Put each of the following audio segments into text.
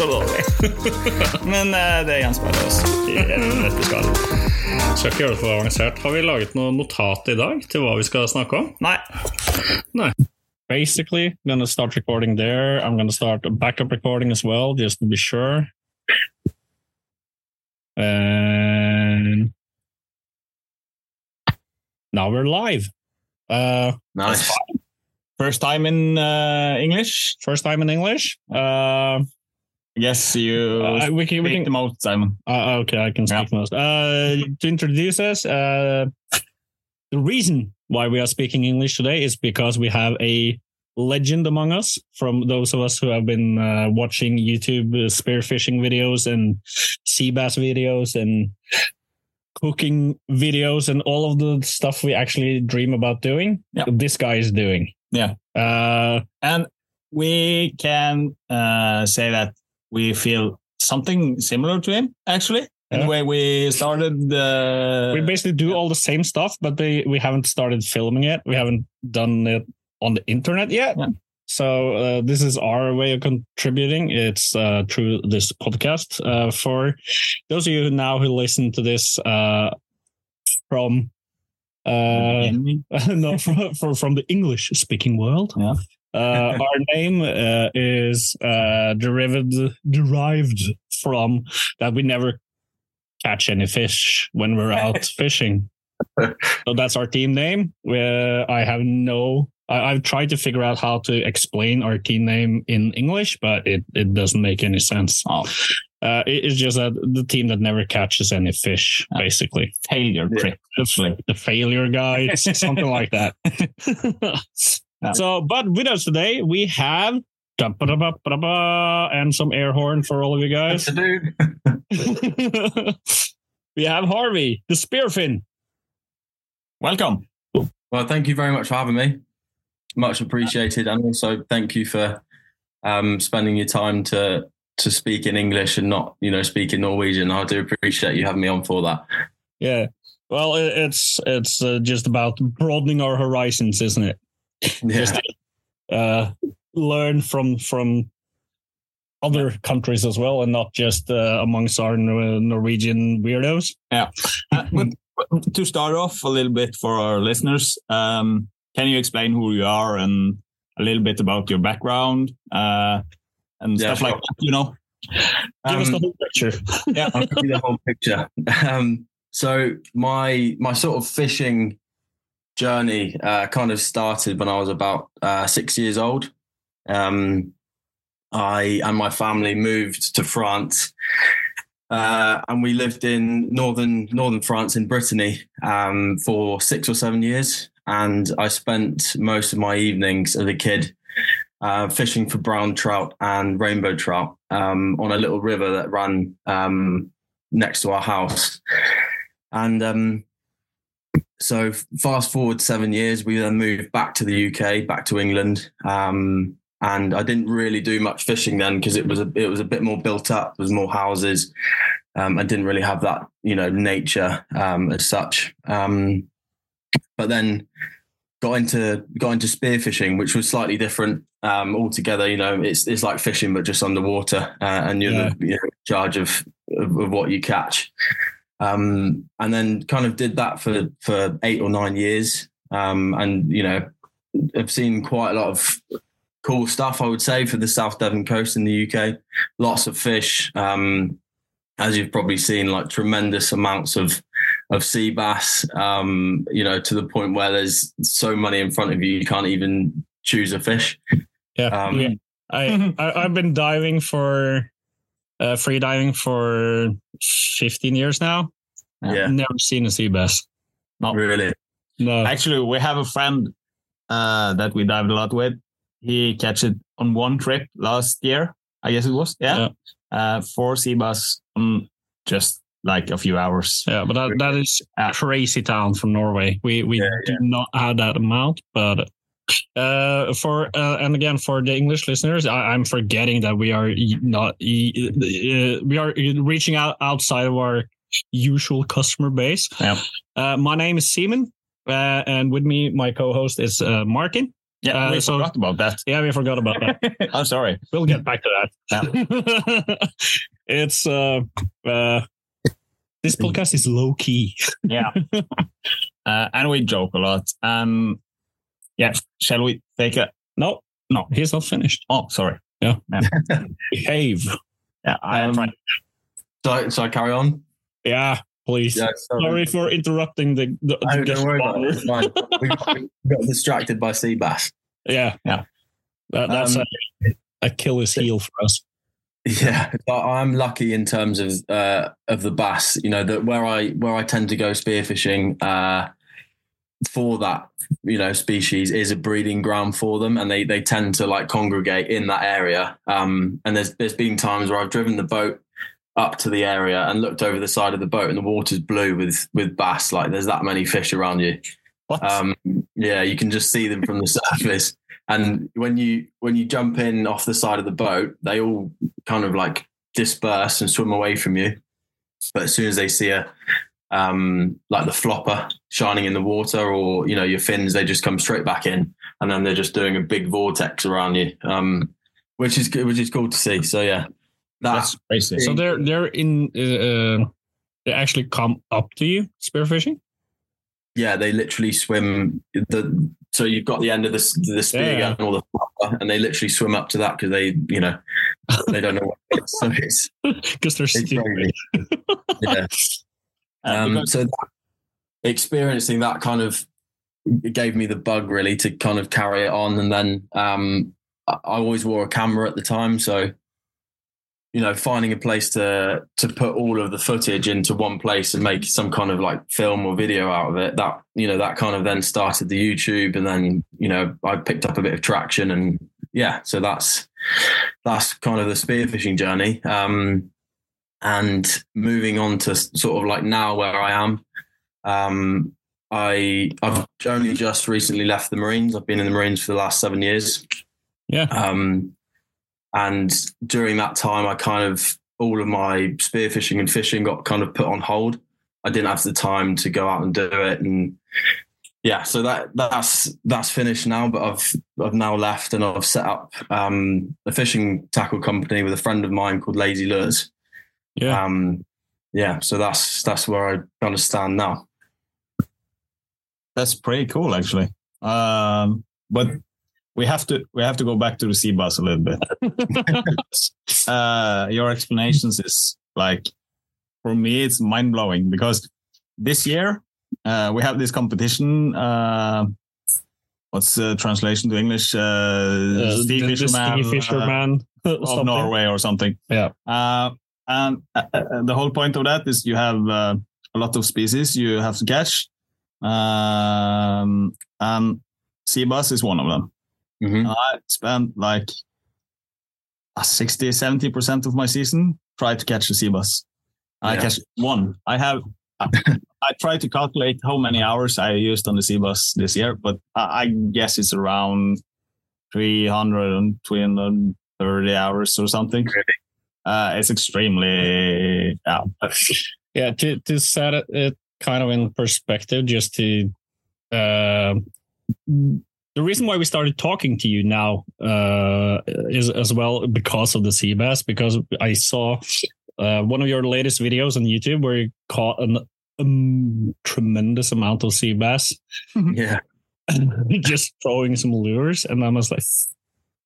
Det er så dårlig. men uh, det gjenspeiler oss i det vi skal. Skal ikke gjøre det for avansert. Har vi laget noe notat i dag til hva vi skal snakke om? Nei. Nei. Basically, I'm gonna start recording there. I'm gonna start a backup recording as well, just to be sure. And now we're live. Uh, Nice. first time in uh, English. First time in English. Uh, Yes, you uh, we can we can the most, Simon. Uh, okay, I can speak most. Uh, to introduce us, uh, the reason why we are speaking English today is because we have a legend among us. From those of us who have been uh, watching YouTube uh, spearfishing videos and sea bass videos and cooking videos and all of the stuff we actually dream about doing. Yeah. This guy is doing. Yeah. Uh, And we can uh, say that we feel something similar to him, actually. In Yeah. the way we started the. we basically do all the same stuff, but they, we haven't started filming it. We haven't done it on the internet yet. Yeah. So uh, this is our way of contributing. It's uh, through this podcast. Uh, for those of you now who listen to this uh, from uh, no from, from from the English speaking world. Yeah. Uh, our name uh, is uh, derived derived from that we never catch any fish when we're out fishing. So that's our team name. Where I have no, I, I've tried to figure out how to explain our team name in English, but it, it doesn't make any sense. Oh, Uh, it- it's just that the team that never catches any fish, Yeah. basically. failure Yeah. The, the failure guys, something like that. Yeah. So, but with us today, we have and some air horn for all of you guys. we have Harvey, the spearfin. Welcome. Well, thank you very much for having me. Much appreciated, and also thank you for um, spending your time to to speak in English and not, you know, speak in Norwegian. I do appreciate you having me on for that. Yeah. Well, it's it's uh, just about broadening our horizons, isn't it? Yeah, Just uh, learn from from other countries as well, and not just uh, amongst our Norwegian weirdos. Uh, but to start off a little bit for our listeners, um, can you explain who you are and a little bit about your background uh, and Yeah, stuff like that? You know. Give us Um, the whole picture. Yeah. I'll give you the whole picture. Um, so my my sort of fishing journey uh, kind of started when I was about uh, six years old. Um, I and my family moved to France, uh, and we lived in northern northern France in Brittany um, for six or seven years. And I spent most of my evenings as a kid uh, fishing for brown trout and rainbow trout um, on a little river that ran um, next to our house. And um, so, fast forward seven years, we then moved back to the UK, back to England. Um, and I didn't really do much fishing then because it was a it was a bit more built up. There was more houses. Um, I didn't really have that, you know, nature um, as such. Um, but then got into got into spearfishing, which was slightly different um, altogether. You know, it's it's like fishing but just underwater, uh, and you're, Yeah. the, you're in charge of, of of what you catch. Um, and then kind of did that for for eight or nine years, um, and you know, I've seen quite a lot of cool stuff. I would say for the South Devon coast in the UK, lots of fish. Um, as you've probably seen, like tremendous amounts of of sea bass, um, you know, to the point where there's so many in front of you, you can't even choose a fish. Yeah. Um, yeah. I, I I've been diving for uh, free diving for 15 years now. Yeah. Never seen a sea bass. No. Really. No. Actually, we have a friend uh, that we dived a lot with. He catch it on one trip last year, I guess it was. Yeah, uh, four sea bass on just like a few hours. Yeah, but that, that is Yeah. crazy town from Norway. We we Yeah, do not have that amount, but uh, for uh, and again for the English listeners, I, I'm forgetting that we are not uh, we are reaching out outside of our usual customer base. Yeah. Uh, my name is Simon, uh, and with me, my co-host is uh, Martin. Yeah, Uh, we so- forgot about that. Yeah, we forgot about that. I'm sorry. We'll get back to that. it's uh, uh, this podcast is low key. Yeah, uh, and we joke a lot. Um, yeah, shall we take a? No, No. he's not finished. Oh, sorry. Yeah. Behave. Yeah, I am Um. So, so I carry on. Yeah, please. Yeah, Sorry for interrupting the, the, the Oh, don't worry about it. It's fine. We got, we got distracted by sea bass. Yeah, Yeah. That, that's Um, a Achilles heel for us. Yeah, but I'm lucky in terms of uh, of the bass. You know that where I where I tend to go spearfishing uh, for that you know species is a breeding ground for them, and they they tend to like congregate in that area. Um, and there's there's been times where I've driven the boat up to the area and looked over the side of the boat, and the water's blue with with bass. Like there's that many fish around you. What? Um, yeah, you can just see them from the surface. And when you when you jump in off the side of the boat, they all kind of like disperse and swim away from you. But as soon as they see a um, like the flopper shining in the water, or you know your fins, they just come straight back in, and then they're just doing a big vortex around you, um, which is good, which is cool to see. So yeah, that's That's crazy. So they're they're in. Uh, they actually come up to you spearfishing. yeah, they literally swim the. So you've got the end of the the spear Yeah. gun or the flopper, and they literally swim up to that because they, you know, they don't know what it is. So Because they're stupid. yeah. Um, because- so that, experiencing that kind of gave me the bug really to kind of carry it on, and then um, I, I always wore a camera at the time, so you know, finding a place to to put all of the footage into one place and make some kind of like film or video out of it. That you know, that kind of then started the YouTube, and then you know, I picked up a bit of traction, and yeah, so that's that's kind of the spearfishing journey. Um, and moving on to sort of like now where I am, um, I I've only just recently left the Marines. I've been in the Marines for the last seven years. Yeah. Um, and during that time, I kind of all of my spearfishing and fishing got kind of put on hold. I didn't have the time to go out and do it, and yeah, so that that's that's finished now. But I've I've now left, and I've set up um, a fishing tackle company with a friend of mine called Lazy Lures. Yeah. Um, yeah, so that's that's where I kind of stand now. that's pretty cool actually. Um, but we have to we have to go back to the sea bass a little bit. uh, your explanations is like for me it's mind blowing because this year uh, we have this competition. Uh, what's the translation to English? Uh, Uh, Sea the- the Fisherman, Sea uh, fisherman of. Norway or something. Yeah. Uh, and uh, uh, the whole point of that is you have uh, a lot of species you have to catch. Um, and sea bass is one of them. Mhm. I spent like a 60, 70% of my season try to catch a sea bass. I Yeah. catch one. I have, I, I tried to calculate how many hours I used on the sea bass this year, but I, I guess it's around 300 and 330 hours or something. Uh, it's extremely, yeah. Yeah, to to set it, it kind of in perspective, just to uh, the reason why we started talking to you now uh, is as well because of the sea bass. Because I saw uh, one of your latest videos on YouTube where you caught an um, tremendous amount of sea bass, Yeah, just throwing some lures, and I was like,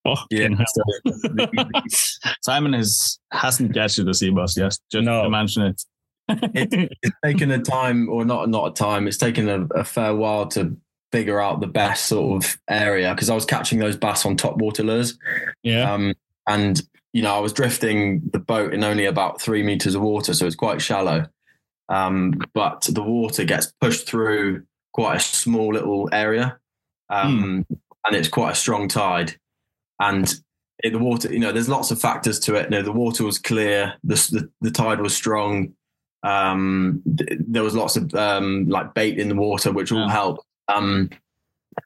"Oh, yeah. hell." Simon has, hasn't catched the sea bass yet, just No. to mention it. it's taken a time, or not not a time. It's taken a, a fair while to figure out the best sort of area because I was catching those bass on top water lures. yeah, Um, and you know, I was drifting the boat in only about three meters of water, so it's quite shallow. Um, but the water gets pushed through quite a small little area, um, and it's quite a strong tide. And it, the water, you know, there's lots of factors to it. You know, the water was clear, the the, the tide was strong. Um, th- there was lots of um, like bait in the water, which all Yeah. helped. Um,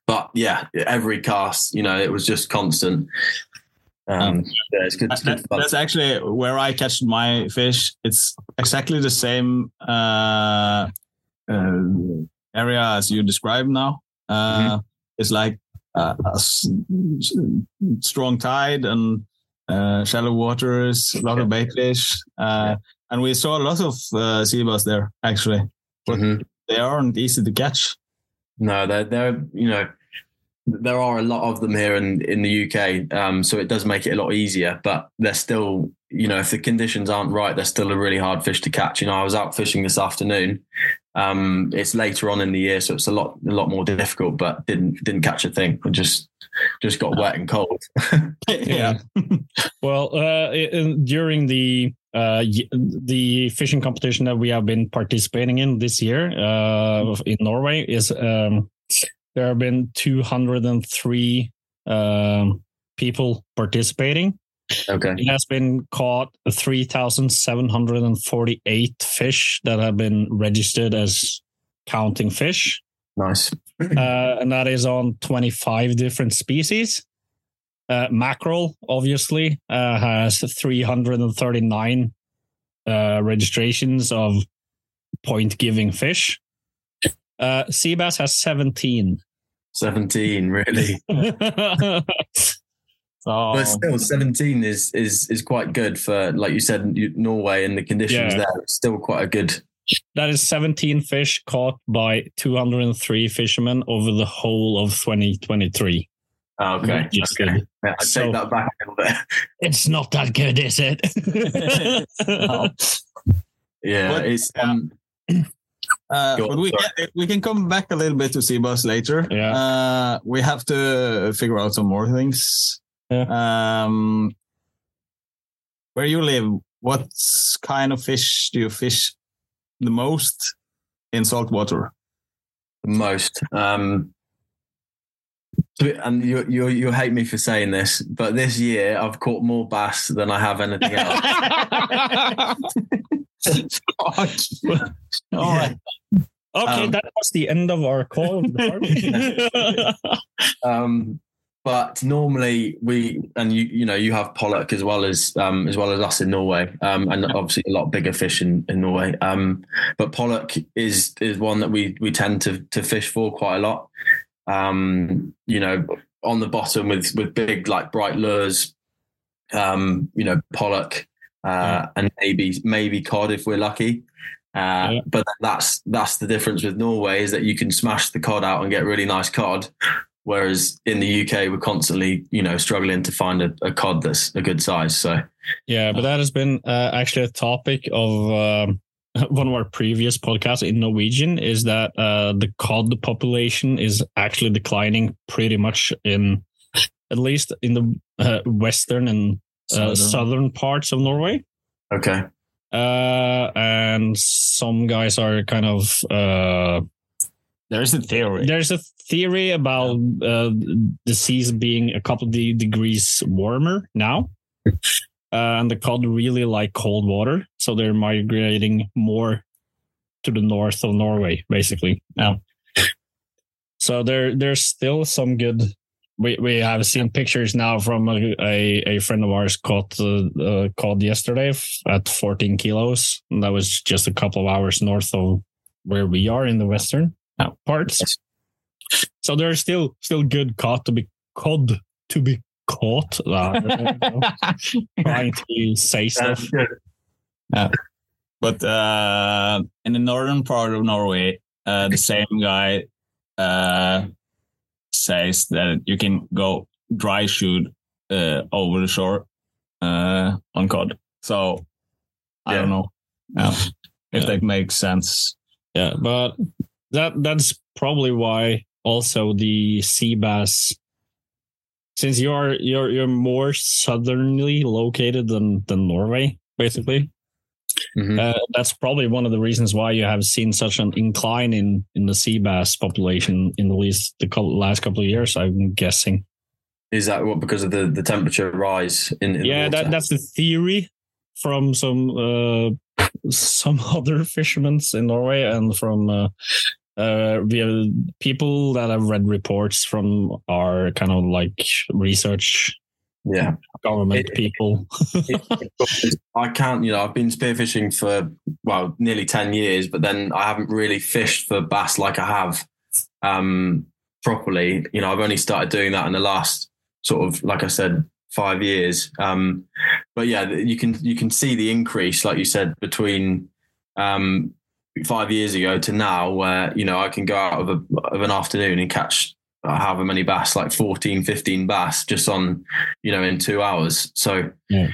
but yeah, every cast, you know, it was just constant. Um, yeah, it's good. It's good That- that's actually where I catch my fish. It's exactly the same uh, uh, area as you describe now. Uh, It's like uh, a strong tide and uh, shallow waters, a lot of bait fish, uh, and we saw a lot of uh, sea bass there. Actually, but Mhm. they aren't easy to catch. No, they're they're you know there are a lot of them here in in the UK, um, so it does make it a lot easier. But they're still you know if the conditions aren't right, they're still a really hard fish to catch. You know, I was out fishing this afternoon. Um, it's later on in the year, so it's a lot a lot more difficult. But didn't didn't catch a thing. I just just got wet and cold. Yeah. well, uh, in, during the uh, the fishing competition that we have been participating in this year uh, in Norway is um, there have been 203 um, people participating. Okay. It has been caught 3,748 fish that have been registered as counting fish Nice. uh, and that is on 25 different species. Uh, mackerel, obviously, uh, has 339 uh, registrations of point giving fish. Uh, sea bass has 17. Seventeen, really. So But still, seventeen is is is quite good for, like you said, Norway and the conditions Yeah. there. It's still quite a good. that is 17 fish caught by 203 fishermen over the whole of 2023. Oh, okay. Just okay. good. Yeah, I So- take that back a little bit. It's not that good, is it? No. Yeah, But- it's um, Uh, but we can, we can come back a little bit to sea later. Yeah. Uh, we have to figure out some more things. Yeah. Um, where you live, what kind of fish do you fish the most in salt water? most. Um, and you you you hate me for saying this, but this year I've caught more bass than I have anything else. All right. Okay, Um, that was the end of our call. um, but normally we and you you know you have pollock as well as um, as well as us in Norway, um, and obviously a lot bigger fish in, in Norway. Um, but pollock is is one that we we tend to to fish for quite a lot. Um, you know, on the bottom with with big like bright lures. Um, you know, pollock uh, and maybe maybe cod if we're lucky. Uh, Yeah. But that's that's the difference with Norway is that you can smash the cod out and get really nice cod, whereas in the UK we're constantly you know struggling to find a, a cod that's a good size. So yeah, but that has been uh, actually a topic of um, one of our previous podcasts in Norwegian. Is that uh, the cod population is actually declining pretty much in at least in the uh, western and uh, Southern. southern parts of Norway. okay, Uh, and some guys are kind of uh, There is a theory. There's a theory about uh, the seas being a couple of de- degrees warmer now. Uh, and the cod really like cold water, so they're migrating more to the north of Norway, basically. Now, so there, there's still some good. We we have seen pictures now from a a, a friend of ours caught uh, uh, caught yesterday at 14 kilos, and that was just a couple of hours north of where we are in the western uh, parts. So there's still still good caught to be cod to be caught. Uh, trying to say stuff. Good. But uh, in the northern part of Norway, uh, the same guy uh, says that you can go dry shoot uh, over the shore uh, on cod. So I Yeah. don't know uh, if Yeah. that makes sense. Yeah, but that that's probably why also the sea bass since you're you're you're more southernly located than than Norway, basically. Mhm. Uh, that's probably one of the reasons why you have seen such an incline in in the sea bass population in at least the couple, last couple of years. I'm guessing. Is that what because of the, the temperature rise in, in yeah, the that, that's the theory from some uh, some other fishermen in Norway and from uh, uh, we have people that have read reports from our kind of like research yeah. government It- people. I can't, you know, I've been spearfishing for well nearly ten years, but then I haven't really fished for bass like I have um, properly. You know, I've only started doing that in the last sort of, like I said, five years. Um, but yeah, you can you can see the increase, like you said, between um, five years ago to now, where you know I can go out of, a, of an afternoon and catch however many bass, like 14, 15 bass, just on you know in two hours. So. Yeah.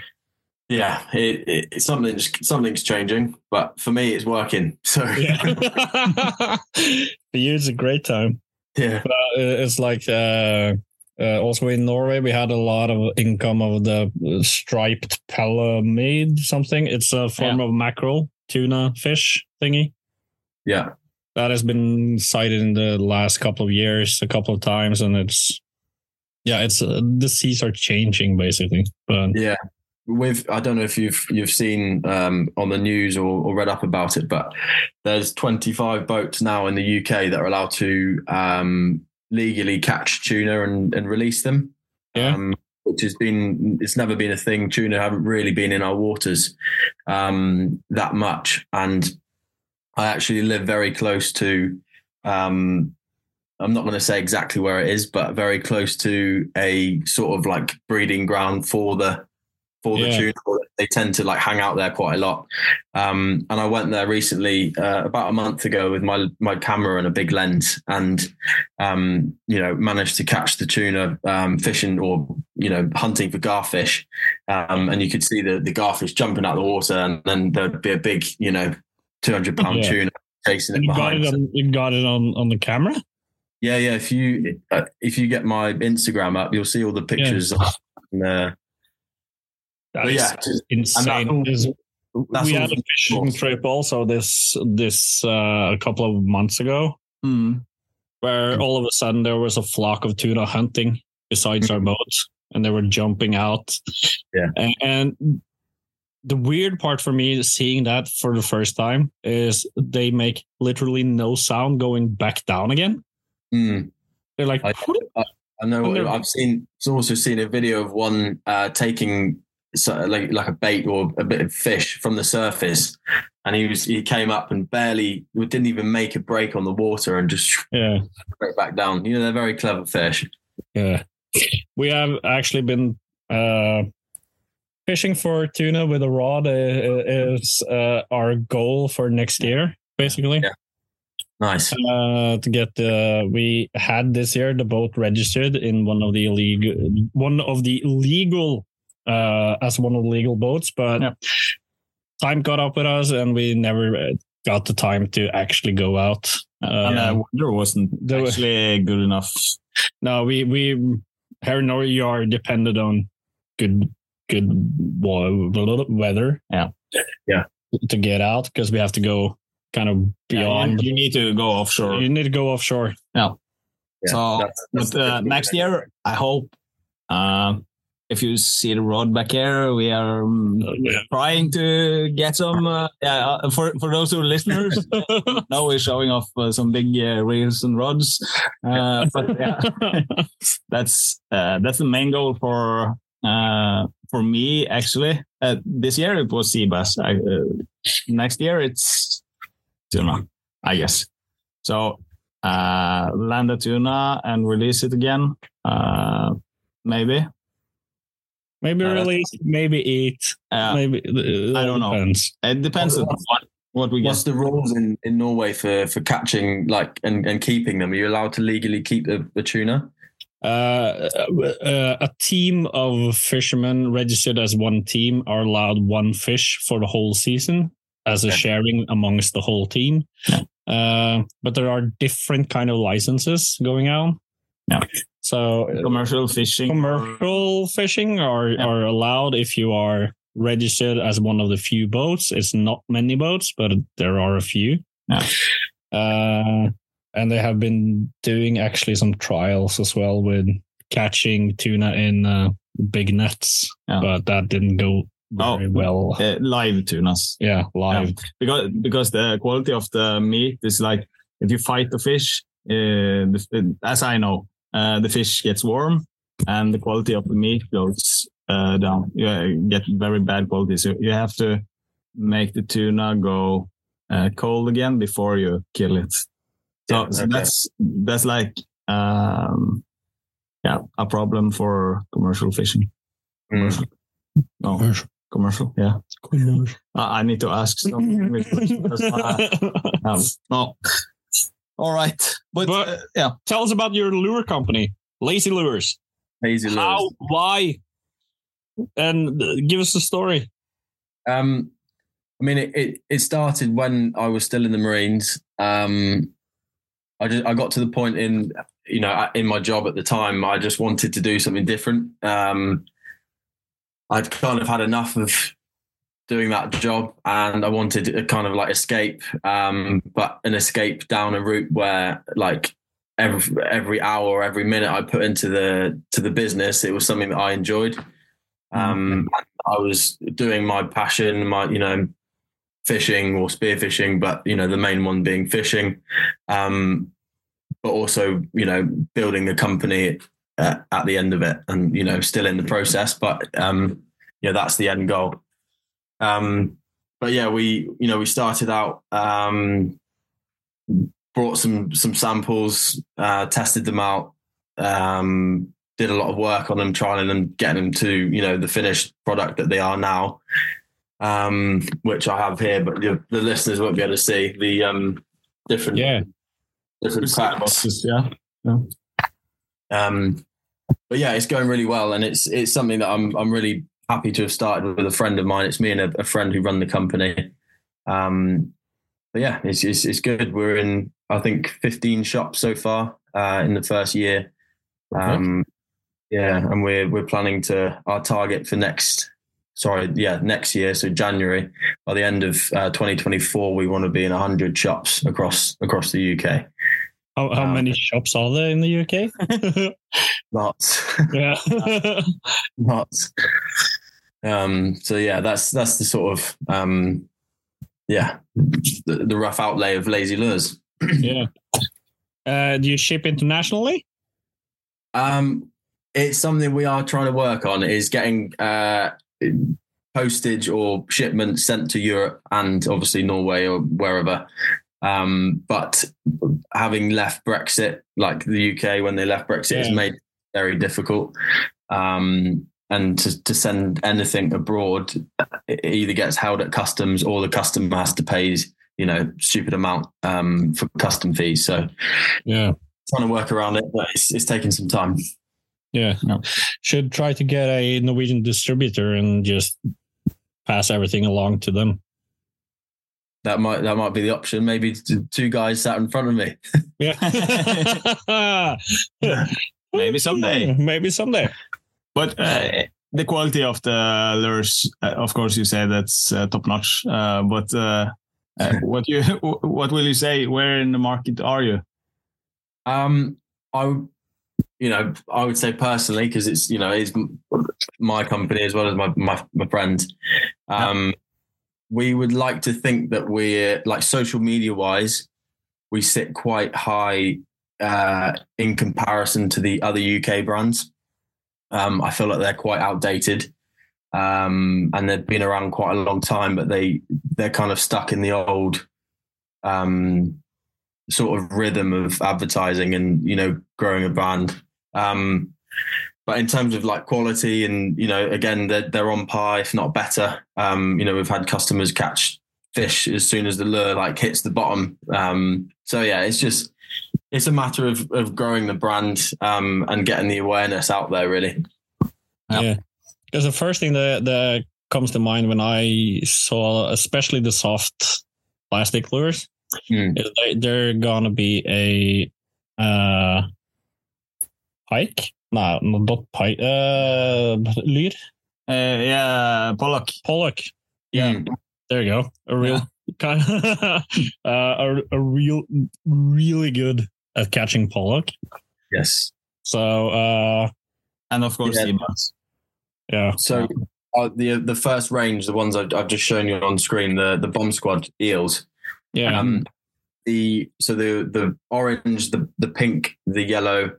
Yeah, it, it, it's something's something's changing, but for me, it's working. So yeah. For you, it's a great time. yeah, Uh, it's like uh, uh, also in Norway, we had a lot of income of the striped pelamide something. It's a form of mackerel, tuna fish thingy. yeah, That has been cited in the last couple of years, a couple of times, and it's yeah, it's uh, the seas are changing basically. But yeah. With I don't know if you've you've seen um, on the news or, or read up about it, but there's 25 boats now in the UK that are allowed to um, legally catch tuna and, and release them. Yeah. Um, which has been it's never been a thing. Tuna haven't really been in our waters um, that much, and I actually live very close to. Um, I'm not going to say exactly where it is, but very close to a sort of like breeding ground for the for the Yeah. tuna. They tend to like hang out there quite a lot. Um, and I went there recently, uh, about a month ago, with my my camera and a big lens, and um, you know managed to catch the tuna um, fishing or you know hunting for garfish. Um, and you could see the the garfish jumping out of the water, and then there'd be a big you know 200 pound Yeah. tuna chasing it you got behind. it on you got it on on the camera. Yeah, yeah. If you uh, if you get my Instagram up, you'll see all the pictures. And, uh, That but is yeah, insane. and that- we had a fishing trip also this this uh, a couple of months ago Mm. where all of a sudden there was a flock of tuna hunting besides our boats and they were jumping out Yeah. and, and the weird part for me seeing that for the first time is they make literally no sound going back down again Mm. they're like I- I know. And I've seen. I've also seen a video of one uh, taking so, like like a bait or a bit of fish from the surface, and he was he came up and barely didn't even make a break on the water and just yeah straight back down. You know, they're very clever fish. Yeah. We have actually been uh, fishing for tuna with a rod uh, is uh, our goal for next year, basically. Yeah. Nice. Uh, to get the we had this year the boat registered in one of the illegal one of the legal uh as one of the legal boats, but Yeah. time caught up with us and we never uh, got the time to actually go out. and Uh, the wasn't the- actually good enough. no, we we here in Norway you are dependent on good good weather. Yeah. Yeah. To get out because we have to go kind of beyond. you need to go offshore. you need to go offshore. Yeah. So, that's- that's but uh, the- next year, I hope. Uh, if you see the road back here, we are um, trying to get some. Uh, yeah, uh, for for those who are listeners, now we're showing off uh, some big uh, reels and rods. Uh, but yeah, that's uh, that's the main goal for uh, for me actually. Uh, this year it was sea bass. Uh, next year it's tuna, I guess. So uh, land the tuna and release it again. Uh, maybe. maybe Uh, release, maybe eat, Uh, maybe it I don't know. it depends on what, what we What's get. the rules in, in Norway for, for catching like and, and keeping them? Are you allowed to legally keep the, the tuna? Uh, uh, a team of fishermen registered as one team are allowed one fish for the whole season as a sharing amongst the whole team. Yeah. Uh, but there are different kind of licenses going on. Yeah. So uh, Commercial fishing. commercial fishing are, Yeah. are allowed if you are registered as one of the few boats. It's not many boats, but there are a few. Yeah. Uh, and they have been doing actually some trials as well with catching tuna in uh, big nets, Yeah. but that didn't go very Oh. well. Uh, live tunas. Yeah, live. because because the quality of the meat is like if you fight the fish, uh, the, as I know, uh, the fish gets warm and the quality of the meat goes uh, down. You uh, get very bad quality, so you have to make the tuna go uh, cold again before you kill it. So, Yeah, so okay. that's that's like um, yeah a problem for commercial fishing. Mm. Commercial. No, commercial. Yeah. I I need to ask some because, uh, um, no. All right. But, But- uh, yeah. Tell us about your lure company, Lazy Lures. Lazy lures. How? Why? And uh, give us the story. Um, I mean, it, it, it started when I was still in the Marines. Um, I just I got to the point in you know in my job at the time. I just wanted to do something different. Um, I'd kind of had enough of doing that job, and I wanted a kind of like escape, um, but an escape down a route where like every every hour or every minute I put into the to the business, it was something that I enjoyed. Um, I was doing my passion, my you know, fishing or spearfishing, but you know the main one being fishing, um, but also you know building the company uh, at the end of it, and you know still in the process, but um, yeah, that's the end goal. Um, but yeah, we you know we started out, um, brought some some samples, uh, tested them out. Um, did a lot of work on them, trying them, getting them to you know the finished product that they are now, um, which I have here, but the, the listeners won't be able to see the um, different Yeah. different cracks. Boxes, yeah. Um, but yeah, it's going really well, and it's it's something that I'm I'm really happy to have started with a friend of mine. It's me and a, a friend who run the company. Um, but yeah, it's, it's it's good. We're in I think 15 shops so far uh, in the first year. Um, yeah, and we're we're planning to our target for next. Sorry, yeah, next year, so January. By the end of uh, 2024, we want to be in 100 shops across across the UK. How, how Um, many shops are there in the UK? Lots. yeah. Lots. Um, so yeah, that's that's the sort of um, yeah, the, the rough outlay of lazy lures. yeah. Uh, do you ship internationally? Um, it's something we are trying to work on is getting uh, postage or shipments sent to Europe and obviously Norway or wherever. Um, but having left Brexit, like the UK when they left Brexit, has Yeah. made it very difficult. Um, and to, to send anything abroad, it either gets held at customs or the customer has to pay, you know, stupid amount um, for custom fees. So Yeah. trying to work around it, but it's, it's taking some time. Yeah. No. Should try to get a Norwegian distributor and just pass everything along to them. That might that might be the option. Maybe two guys sat in front of me. Yeah. Maybe someday. Maybe someday. But uh, the quality of the lures, uh, of course, you say that's uh, top notch. Uh, but uh, uh, what you what will you say? Where in the market are you? Um, I, would- you know, I would say personally because it's you know it's my company as well as my my, my friend. Um, we would like to think that we're like social media wise, we sit quite high uh, in comparison to the other UK brands. Um, I feel like they're quite outdated. Um, and they've been around quite a long time, but they they're kind of stuck in the old um, sort of rhythm of advertising and you know growing a brand. Um, but in terms of like quality and you know again they're, they're on par if not better. Um, you know we've had customers catch fish as soon as the lure like hits the bottom. Um, so yeah, it's just it's a matter of of growing the brand um, and getting the awareness out there really. Yep. Yeah. Because the first thing that, that comes to mind when I saw, especially the soft plastic lures, Hmm. is they, they're gonna be a uh, pike. No, not pike. Uh, lyr. Uh, yeah, Pollock. Pollock. Yeah, Mm. there you go. A real kind uh, a, a real really good at catching pollock. Yes. So uh, And of course, Yeah. sea yeah, So uh, the the first range, the ones I've, I've just shown you on screen, the the bomb squad eels. yeah, Um, the so the the orange, the the pink, the yellow,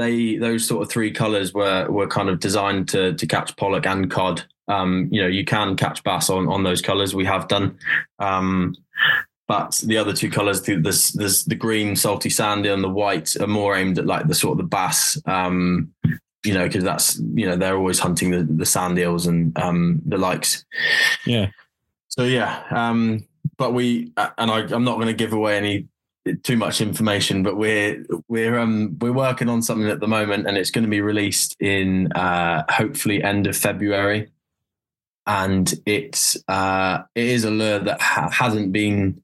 they those sort of three colors were were kind of designed to to catch pollock and cod. Um, you know, you can catch bass on on those colors. We have done. Um, but the other two colors, the, there's, there's the green salty sandy and the white, are more aimed at like the sort of the bass. Um, you know, because that's you know they're always hunting the the sand eels and um, the likes. yeah. So yeah, um, but we uh, and I, I'm not going to give away any too much information, but we're we're um we're working on something at the moment, and it's going to be released in uh, hopefully end of February, and it's uh, it is a lure that ha- hasn't been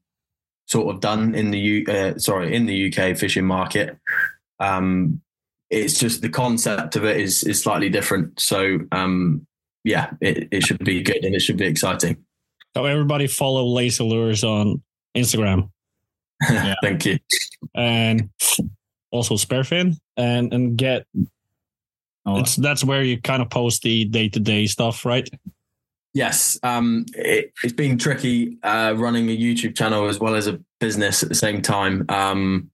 sort of done in the U uh, sorry in the UK fishing market. Um, it's just the concept of it is is slightly different. So um, yeah, it, it should be good and it should be exciting. So everybody follow Lazy Lures on Instagram Thank you. and also Sparefin and and get Oh, it's that's where you kind of post the day to day stuff, right? Yes, um, it, it's been tricky uh, running a YouTube channel as well as a business at the same time. Um,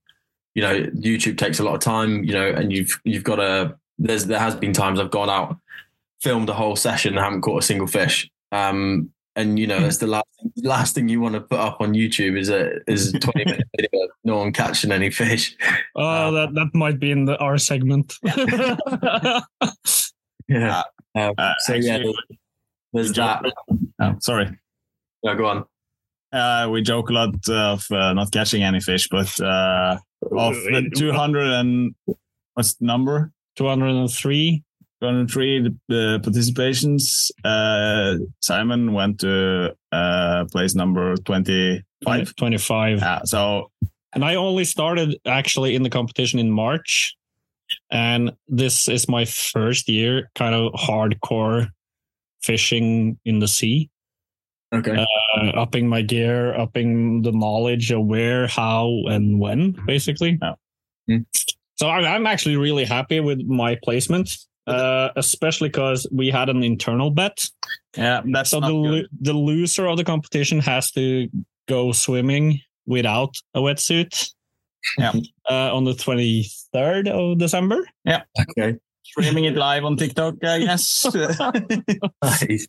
you know, YouTube takes a lot of time. You know, and you've you've got a There's there has been times I've gone out, filmed a whole session, and haven't caught a single fish. Um, and you know, that's the last last thing you want to put up on YouTube is a is a twenty minute video of no one catching any fish. Oh, that that might be in the R segment. Yeah. Um, uh, so yeah, there's that. oh, sorry. Yeah, go on. Uh, we joke a lot of uh, not catching any fish, but uh, of the 200 and what's the number? 203. 203 the, the participations. Uh, Simon went to uh, place number 25. 25. Yeah, so And I only started actually in the competition in March. And this is my first year kind of hardcore fishing in the sea, Okay. uh, upping my gear, upping the knowledge of where, how, and when, basically. Yeah. Hmm. So I'm actually really happy with my placement, uh, especially because we had an internal bet. yeah, that's so not the, good. lo- the loser of the competition has to go swimming without a wetsuit. Yeah. Uh, on the 23rd of December. Yeah. Okay. streaming it live on TikTok, I guess.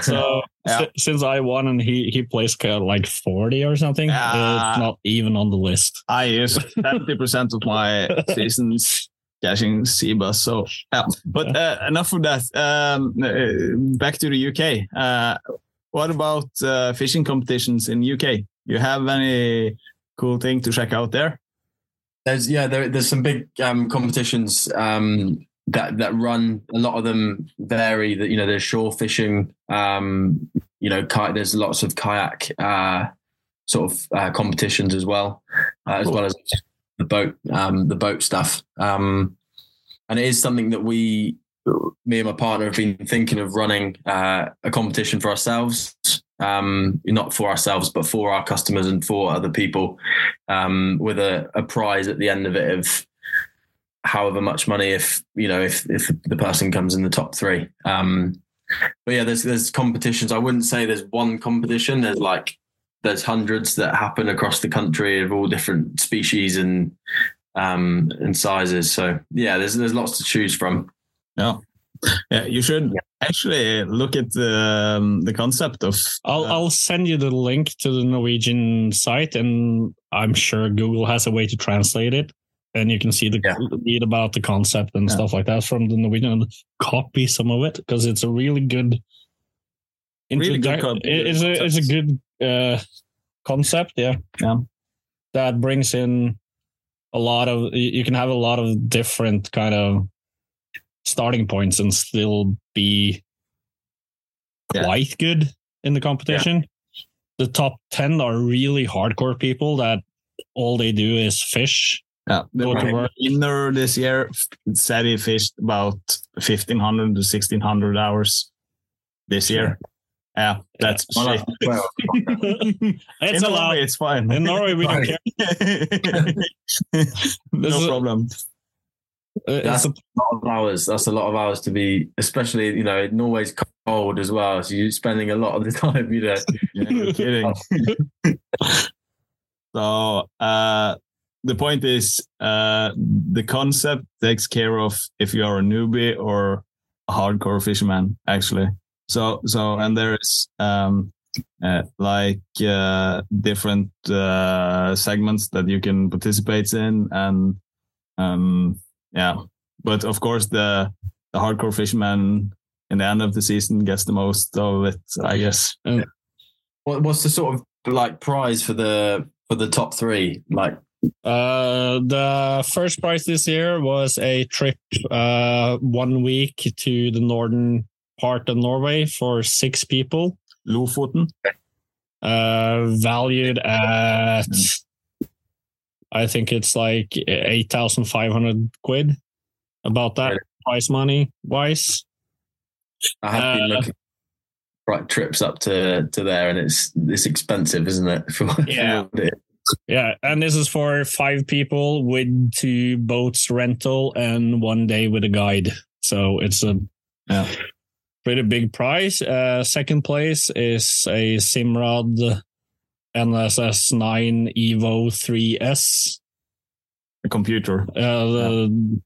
So Yeah. si- since I won and he he placed kind like 40 or something, it's not even on the list. I use 70% of my seasons catching sea bass. So, yeah. But uh, enough of that. Um, uh, back to the UK. Uh, what about uh, fishing competitions in UK? You have any cool thing to check out there? There's yeah, there, there's some big um, competitions um, that that run. A lot of them vary. That you know, there's shore fishing. Um, you know, ki- there's lots of kayak uh, sort of uh, competitions as well, uh, as Cool. well as the boat um, the boat stuff. Um, and it is something that we, me and my partner, have been thinking of running uh, a competition for ourselves. Um, not for ourselves, but for our customers and for other people um, with a, a prize at the end of it of however much money if you know if if the person comes in the top three. Um, but yeah, there's there's competitions. I wouldn't say there's one competition. There's like there's hundreds that happen across the country of all different species and um, and sizes. So yeah, there's there's lots to choose from. Yeah. Yeah, you should actually look at the um, the concept of. I'll uh, I'll send you the link to the Norwegian site, and I'm sure Google has a way to translate it, and you can see the Yeah. read about the concept and Yeah. stuff like that from the Norwegian. Copy some of it because it's a really good. Really good introduc- co- it- it's a it's a good uh, concept, yeah. Yeah. That brings in a lot of you you can have a lot of different kind of starting points and still be Yeah. quite good in the competition. The top 10 are really hardcore people that all they do is fish. Yeah, the Go to right. work. winner this year said he fished about 1500 to 1600 hours this year. Yeah, that's Well, shit. well, it's in allowed. Norway, it's fine. In Norway, we don't care. no is a- problem. Uh, That's it's a lot of hours. That's a lot of hours to be, especially you know, Norway's cold as well. So you're spending a lot of the time, you know. Yeah, no kidding. so uh, the point is, uh, the concept takes care of if you are a newbie or a hardcore fisherman, actually. So so and there's um, uh, like uh, different uh, segments that you can participate in, and um, yeah. But of course, the the hardcore fisherman in the end of the season gets the most of it, I guess. What, what's the sort of like prize for the for the top three? Like, Uh, the first prize this year was a trip uh, one week to the northern part of Norway for six people, Lofoten. uh, valued at I think it's like eight thousand five hundred quid, about that prize money wise. I have been Uh, looking right trips up to to there, and it's it's expensive, isn't it? For, Yeah. Yeah, and this is for five people with two boats rental and one day with a guide. So it's a Yeah. Pretty big prize. Uh, second place is a Simrad NSS 9 Evo 3S. A computer. Uh, the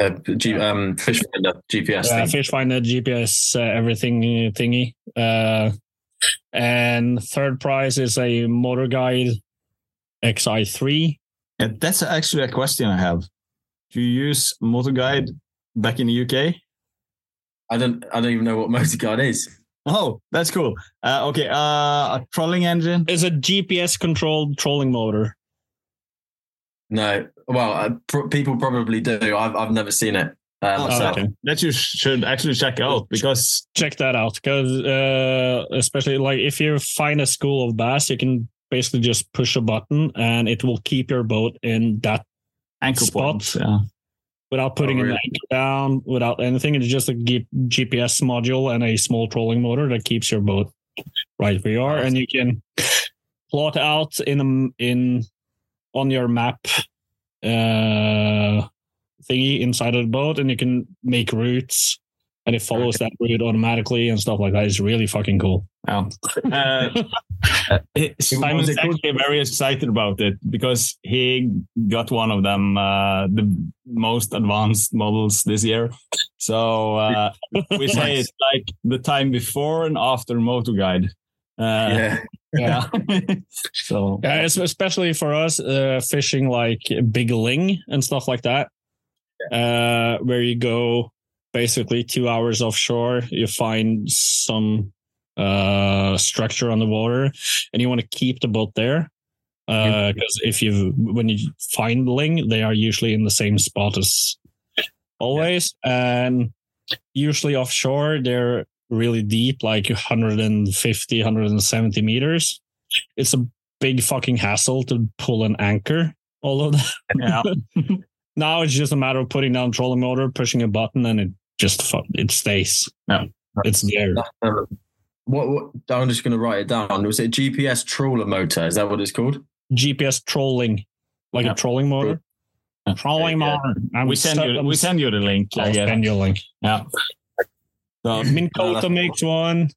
Uh, G, um, fish finder GPS uh, thing. fish finder GPS uh, everything thingy. Uh, and third prize is a motor guide XI3. Yeah, that's actually a question I have. Do you use Motor Guide back in the UK? I don't I don't even know what motor guide is. Oh, that's cool. Uh, okay, uh, a trolling engine. is a GPS controlled trolling motor. No, well, uh, pr- people probably do. I've I've never seen it. Uh, Oh, myself. okay. That you should actually check out because check that out because uh, especially like if you find a school of bass you can basically just push a button and it will keep your boat in that anchor Spot. points. Yeah. Without putting Oh, an anchor down without anything it's just a G- gps module and a small trolling motor that keeps your boat right where you are and you can plot out in a, in on your map uh thingy inside of the boat and you can make routes and it follows that route automatically and stuff like that. It's really fucking cool. Yeah. Uh, Simon's it called? actually very excited about it because he got one of them, uh, the most advanced models this year. So uh, we say it's like the time before and after Motor Guide. Uh, yeah. yeah. so Yeah, especially for us uh, fishing like big ling and stuff like that, uh, where you go basically two hours offshore, you find some uh, structure on the water, and you want to keep the boat there. Uh, because if you when you find ling, they are usually in the same spot as always, and usually offshore they're really deep, like 150, 170 meters. It's a big fucking hassle to pull an anchor. All of that. yeah. Now it's just a matter of putting down trolling motor, pushing a button, and it just it stays. Yeah. It's there. What, what? I'm just going to write it down. Was it GPS trawler motor? Is that what it's called? GPS trolling, like Yeah. a trolling motor. Yeah. Trolling Yeah. motor. I'm we send stu- you we send you the link. I I'll guess. send you a link. Yeah. So No, Minn Kota that's- makes one.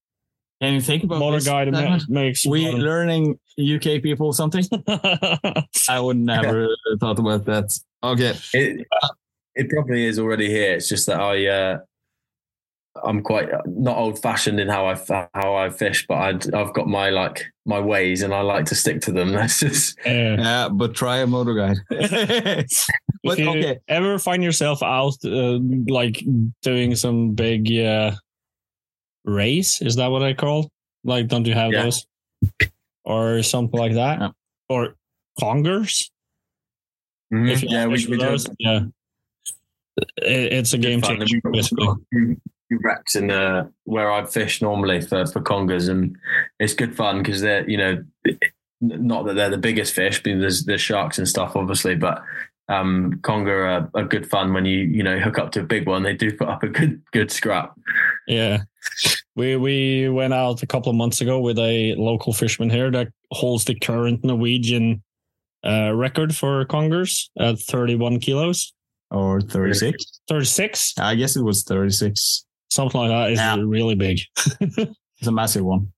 can you think about Motor this, guide ma- makes We one. learning UK people something? I would never thought about that. Okay. It it probably is already here. It's just that I uh, I'm quite not old fashioned in how I how I fish, but I'd, I've got my like my ways and I like to stick to them. That's just Yeah. Yeah, but try a motor guide. if but you okay. ever find yourself out uh, like doing some big uh, race, is that what I call? Like, don't you have Yeah. those or something like that, Yeah. or congers? If you yeah, we, fish we with do. those, yeah. It- It's a game changer, basically. Got a few- few wrecks in uh, where I fish normally for for congers, and it's good fun because they're you know not that they're the biggest fish, but there's there's sharks and stuff obviously, but um, conger are, are good fun when you you know hook up to a big one. They do put up a good good scrap. Yeah. We we went out a couple of months ago with a local fisherman here that holds the current Norwegian uh, record for congers at 31 kilos. or 36. 36, I guess it was 36. Something like that, is Yeah. really big. It's a massive one.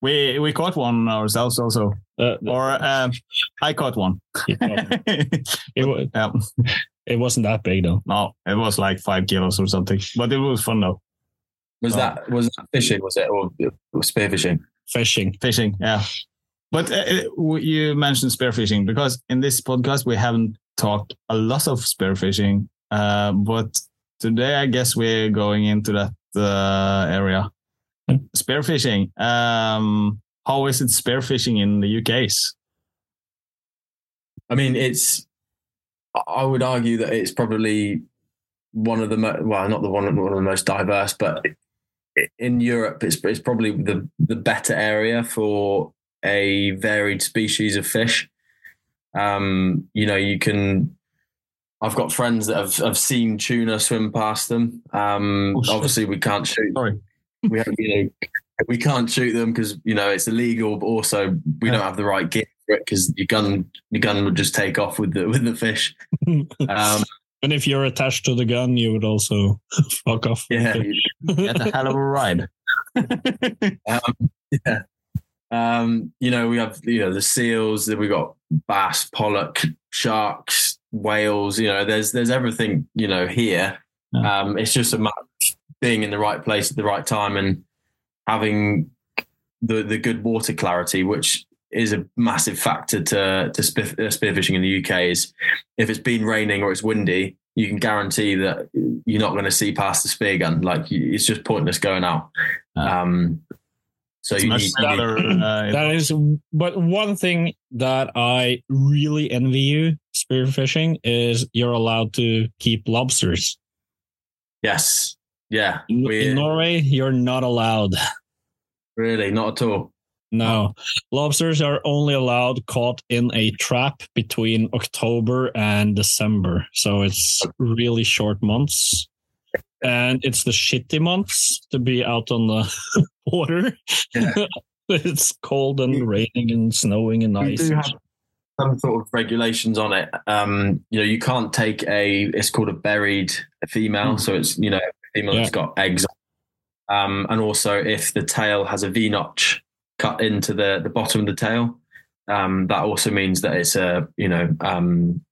We we caught one ourselves also, Uh, or um, I caught one. it, wa- yeah. it wasn't that big though. No, it was like five kilos or something, but it was fun though. Was that was that fishing? Was it or, or spearfishing? Fishing. Fishing, yeah. But uh, uh, you mentioned spearfishing because in this podcast we haven't talked a lot of spearfishing, uh, but today I guess we're going into that uh, area. Spearfishing. Um, how is it spearfishing in the UK's? I mean, it's. I would argue that it's probably one of the mo- well, not the one one of the most diverse, but in Europe, it's it's probably the the better area for a varied species of fish. Um, you know, you can. I've got friends that have, have seen tuna swim past them. Um, Oh, obviously, we can't shoot. Sorry. We have, you know, we can't shoot them because you know it's illegal. But also, we don't have the right gear for it because your gun your gun would just take off with the with the fish. Um, And if you're attached to the gun, you would also fuck off. yeah, Get a hell of a ride. um, yeah. Um, you know, we have you know the seals. Then we got bass, pollock, sharks, whales. You know, there's there's everything. You know, here. Yeah. Um, it's just a matter of being in the right place at the right time and having the the good water clarity, which is a massive factor to to spear, uh, spearfishing in the UK. Is if it's been raining or it's windy, you can guarantee that you're not going to see past the spear gun. Like it's just pointless going out. Yeah. Um, so you need, you need- better. Uh, That is, but one thing that I really envy you spearfishing is you're allowed to keep lobsters. yes, yeah, In, we in Norway, you're not allowed. really not at all. No, lobsters are only allowed caught in a trap between October and December. So it's really short months. And it's the shitty months to be out on the water. Yeah. it's cold and raining and snowing and We ice. do have some sort of regulations on it. Um, you know, you can't take a. It's called a berried female, Hmm. so it's you know female that's got eggs. Um, and also, if the tail has a V notch cut into the the bottom of the tail, um, that also means that it's a you know um,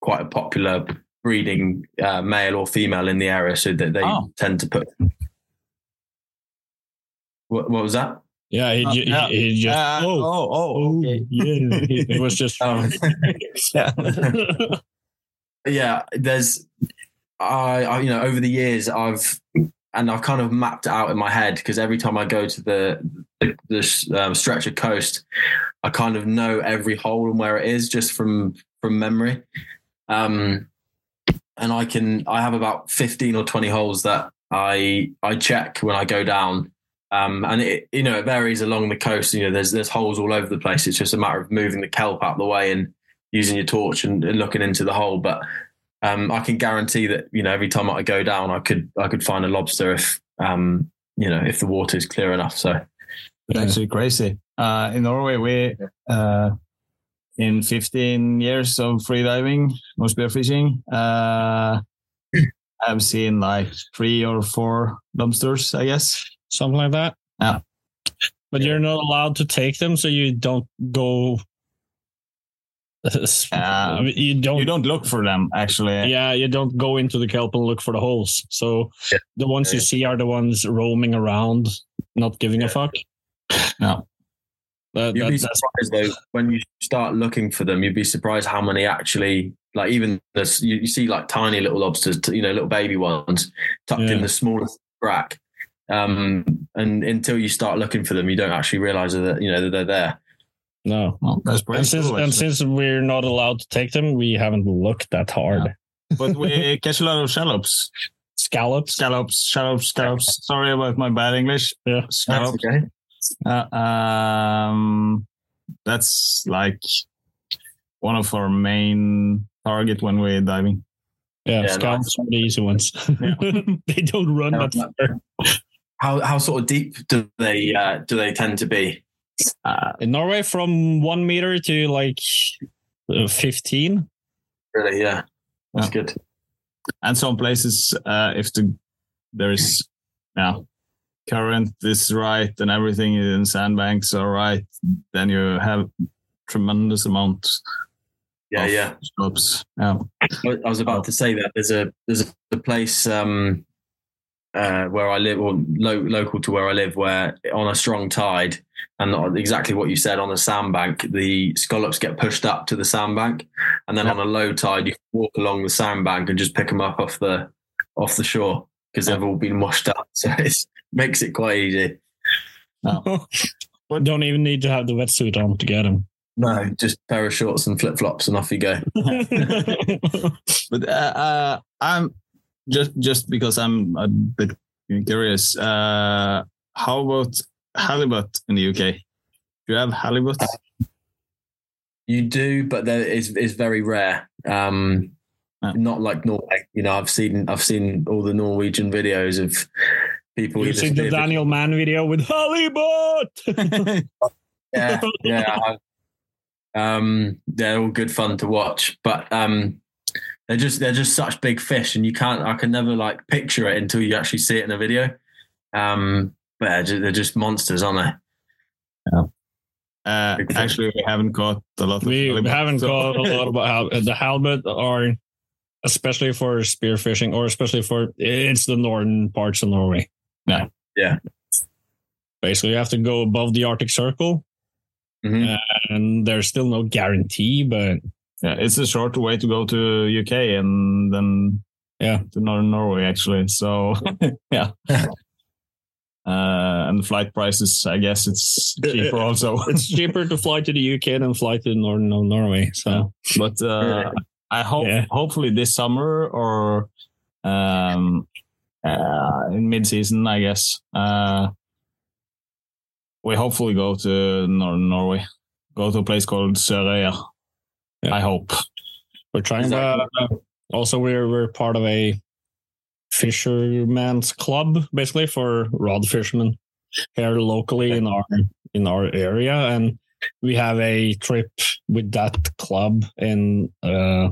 quite a popular breeding uh, male or female in the area, so that they Oh. tend to put. What, what was that? Yeah, he, Uh, he, he just. Uh, oh, oh, oh, oh, okay. yeah. It was just. Oh. Yeah. yeah there's I, I you know over the years i've and i've kind of mapped it out in my head because every time i go to the the, the um, stretch of coast i kind of know every hole and where it is just from from memory um and i can i have about 15 or 20 holes that i i check when i go down um, and it, you know, it varies along the coast. You know, there's there's holes all over the place. It's just a matter of moving the kelp out of the way and using your torch and, and looking into the hole. But um, I can guarantee that you know every time I go down, I could I could find a lobster if um, you know if the water is clear enough. So It's actually crazy. Uh, in Norway, we uh, in 15 years of freediving or spearfishing, uh, I've seen like three or four lobsters, I guess. Something like that. Yeah. But you're not allowed to take them, so you don't go. Uh, I mean, you don't. You don't look for them, actually. yeah, you don't go into the kelp and look for the holes. So Yeah. the ones you see are the ones roaming around, not giving a fuck. No. That, you'd that- be surprised though when you start looking for them. You'd be surprised how many actually like even this you, you see like tiny little lobsters, you know, little baby ones tucked Yeah. in the smallest crack. Um, and until you start looking for them, you don't actually realize that you know that they're there. no. Well, that's pretty And since, cool, and since we're not allowed to take them, we haven't looked that hard. but we catch a lot of shallops. Scallops. Scallops, scallops, scallops. Sorry about my bad English. Yeah. Scallops. okay. Uh, um, that's like one of our main target when we're diving. Yeah, Yeah, scallops are the easy ones. they don't run Yeah. that far. How how sort of deep do they uh, do they tend to be? Uh, In Norway, from one meter to like 15. Really, yeah, that's Yeah. good. and some places, uh, if the there is, yeah, current is right and everything in sandbanks are right, then you have tremendous amount. Yeah, yeah. Scopes. Yeah. I I was about to say that there's a there's a place um, uh, where I live, or lo- local to where I live, where on a strong tide, and not exactly what you said on a sandbank, the scallops get pushed up to the sandbank, and then on a low tide, you can walk along the sandbank and just pick them up off the off the shore because they've all been washed up. So it makes it quite easy. Don't even need to have the wetsuit on to get them. No, just pair of shorts and flip flops, and off you go. But uh, uh, I'm just just because I'm a bit curious. Uh, how about halibut in the UK? Do you have halibut? You do, but there is is very rare. Um, Yeah. Not like Norway. You know, I've seen I've seen all the Norwegian videos of people. you either see the spearfishing- Daniel Mann video with halibut. Yeah, yeah. I- um, they're all good fun to watch, but um, they're just they're just such big fish, and you can't. I can never like picture it until you actually see it in a video. Um, but they're just, they're just monsters, aren't they? Uh, actually, we haven't caught a lot of. we halibut, haven't so- caught a lot about hal- the halibut are especially for spearfishing or especially for it's the northern parts of Norway. Yeah. Yeah. Basically, you have to go above the Arctic Circle, Mhm. and there's still no guarantee, but Yeah, it's a short way to go to UK and then Yeah. to northern Norway actually. So yeah. Uh, and the flight prices, I guess it's cheaper also. it's cheaper to fly to the UK than fly to northern Norway. So but uh, I hope Yeah. hopefully this summer or um, uh, in mid season, I guess. Uh, we hopefully go to northern Norway, go to a place called Sørøya. Yeah. I hope. we're trying. Is that- Uh, also, we're we're part of a fisherman's club, basically for rod fishermen here locally in our in our area, and we have a trip with that club in uh,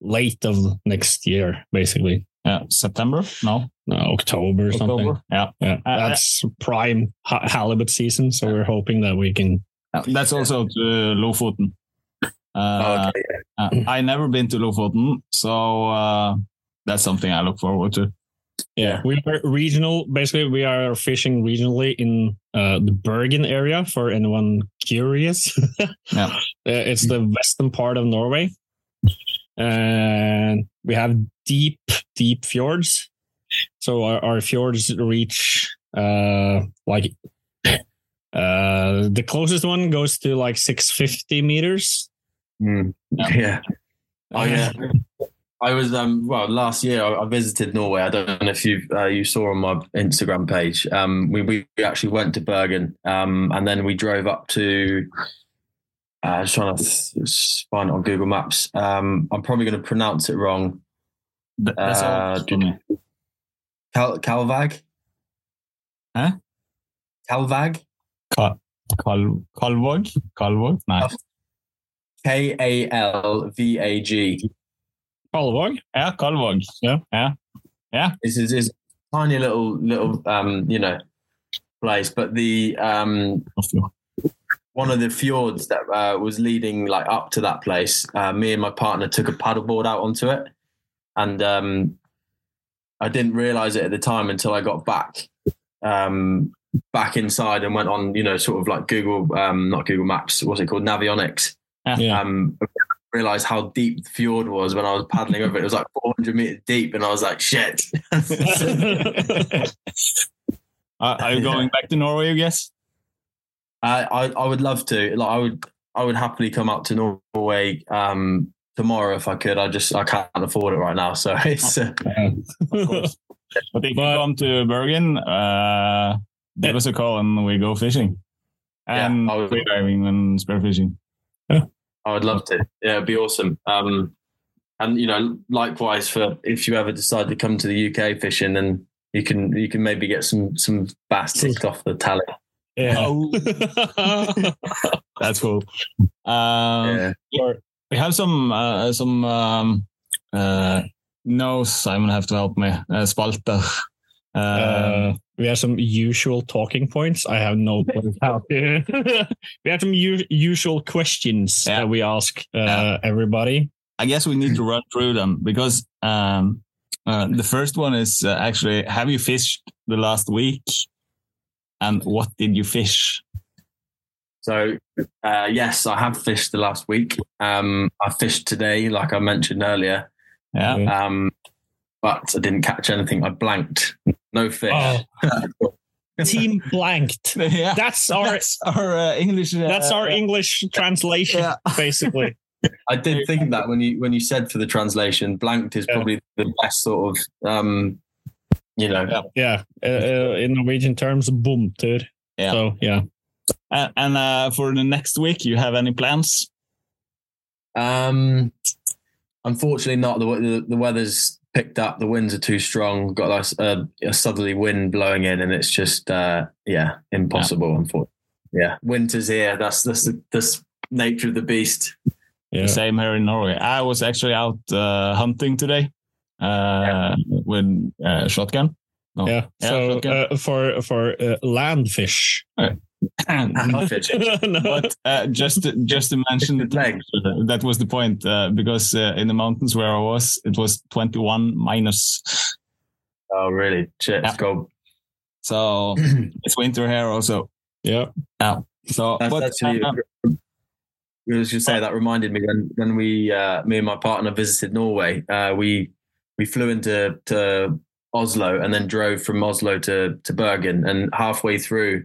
late of next year, basically Yeah, September? No, no, October or something. October. Yeah. Yeah, Uh, that's prime ha- halibut season, so we're hoping that we can. That's also to Lofoten. Oh, Uh, okay. uh, I never been to Lofoten, so uh, that's something I look forward to. Yeah, we are regional. Basically, we are fishing regionally in uh, the Bergen area. For anyone curious, Yeah. Uh, it's the western part of Norway, and we have deep, deep fjords. So our, our fjords reach uh, like uh, the closest one goes to like six fifty meters. Mm. Yeah. Yeah. Oh yeah. I was um well last year I, I visited Norway. I don't know if you uh, you saw on my Instagram page. Um, we we actually went to Bergen. Um, and then we drove up to. Uh, just trying to th- find it on Google Maps. Um, I'm probably going to pronounce it wrong. Th- That's all Uh, for me. Cal- Kalvag. Huh? Kalvag. Kal- Kal- Kalvåg? Kalvåg? Nei. K A L V A G. Kalvåg. Yeah, Kalvåg. Yeah. Yeah. This is is tiny little little um you know place, but the um one of the fjords that uh, was leading like up to that place. Uh, me and my partner took a paddleboard out onto it, and um, I didn't realize it at the time until I got back um, back inside and went on you know sort of like Google um, not Google Maps what's it called Navionics. Yeah. Um, realized how deep the fjord was when I was paddling over it. It was like 400 meters deep, and I was like, shit. Uh, are you going back to Norway, I guess? I, I I would love to. Like I would I would happily come up to Norway um, tomorrow if I could. I just I can't afford it right now. So it's uh, Of course. But if you come to Bergen, uh, give us a call and we go fishing. Yeah, And I would- free diving and spearfishing. I would love to. Yeah, it'd be awesome. Um, and you know, likewise for if you ever decide to come to the UK fishing, then you can you can maybe get some some bass ticked off the tally. yeah. Oh, that's cool. Um, yeah. we have some uh, some um, uh, No, Simon have to help me. Uh, Spalter. Uh, Uh, we have some usual talking points. I have no clue how to. we have some u- usual questions Yeah. that we ask uh, Yeah. everybody. I guess we need to run through them because um, uh, the first one is uh, actually Have you fished the last week? And what did you fish? So, uh, yes, I have fished the last week. Um, I fished today, like I mentioned earlier, Yeah. Yeah. um, but I didn't catch anything. I blanked. No fish. Oh, team blanked. yeah. That's our That's our uh, English. Uh, that's our English translation, Yeah. basically. I did think that when you when you said for the translation, blanked is Yeah. probably the best sort of, um, you know, Yeah. Yeah, uh, uh, in Norwegian terms, bomter. Yeah. So yeah, And, and uh, for the next week, you have any plans? Um, unfortunately, not. The, the the weather's picked up. The winds are too strong. Got like a, a southerly wind blowing in, and it's just uh, yeah, impossible. Unfortunately, yeah, winter's here. That's that's the that's nature of the beast. yeah. Same here in Norway. I was actually out uh, hunting today uh, with uh, shotgun. No. Yeah. Yeah, So okay. uh, for for uh, land fish. Not fishing. no. but uh, just to, just to mention Good leg. that was the point uh, because uh, in the mountains where I was, it was 21 minus. Oh, really? Shit, Yeah. it's cold. So it's winter here also. yeah. Yeah. So, That's but actually. uh, I was just say that reminded me when when we uh, me and my partner visited Norway. Uh, we we flew into to Oslo and then drove from Oslo to to Bergen. And halfway through,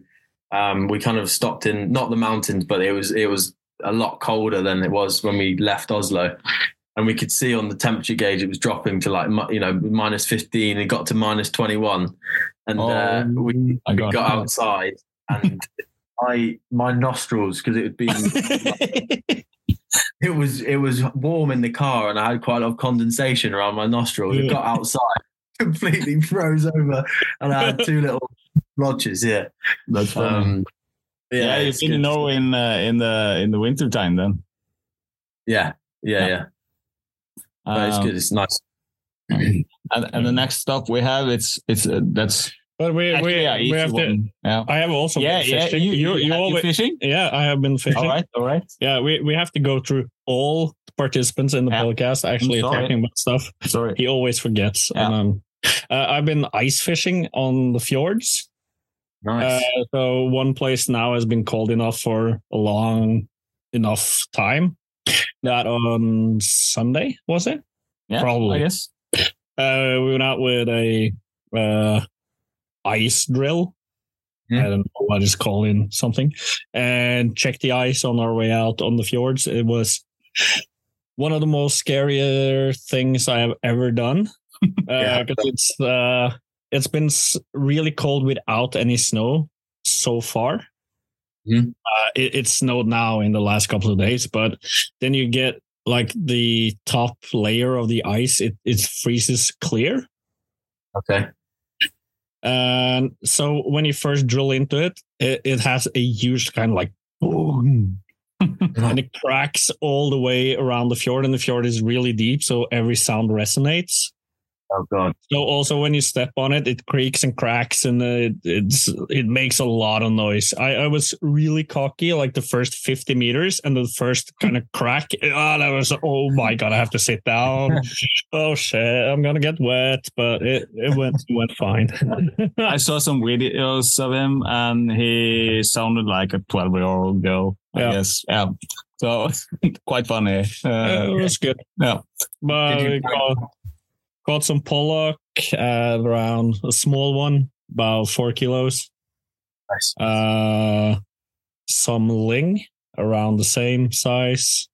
um, we kind of stopped in not the mountains, but it was it was a lot colder than it was when we left Oslo. And we could see on the temperature gauge it was dropping to like you know minus fifteen. It got to minus twenty one, and uh, Oh, we we got outside and I my nostrils because it had been it was it was warm in the car and I had quite a lot of condensation around my nostrils. It got outside, completely froze over, and I had two little blotches. Yeah, that's funny. um, yeah, you've it's been in good. Norway in uh, in the in the winter time then. Yeah, yeah, Yeah. yeah. But it's Um, good. It's nice. And, and the next stop we have, it's it's uh, that's But we actually we, yeah, we easy have to. Yeah, I have also yeah, been yeah. fishing. You, you, you, you have you always, fishing? yeah, I have been fishing. All right, all right. Yeah, we, we have to go through all participants in the Yeah. podcast actually talking about stuff. Sorry. He always forgets. Yeah. And, um, uh, I've been ice fishing on the fjords. Nice. Uh, so one place now has been cold enough for a long enough time. That on Sunday was it? Yeah, Probably. I guess. Uh, we went out with a uh, ice drill. I don't know what is calling something, and checked the ice on our way out on the fjords. It was one of the most scarier things I have ever done. Yeah. because it's uh, it's been really cold without any snow so far. Mhm. Uh, it, it snowed now in the last couple of days, but then you get like the top layer of the ice, it, it freezes clear. okay. And so when you first drill into it, it, it has a huge kind of like boom. and it cracks all the way around the fjord, and the fjord is really deep, so every sound resonates. Oh god. So also when you step on it, it creaks and cracks, and uh, it, it's it makes a lot of noise. I, I was really cocky, like the first fifty meters, and the first kind of crack. Oh, that was oh my god! I have to sit down. oh shit! I'm gonna get wet, but it it went it went fine. I saw some videos of him, and he sounded like a twelve-year-old girl. I Yeah. guess. Yeah. So quite funny. Uh, it was good. yeah. But Did you we caught, some pollock uh, around a small one, about four kilos. Nice. Uh, some ling around the same size.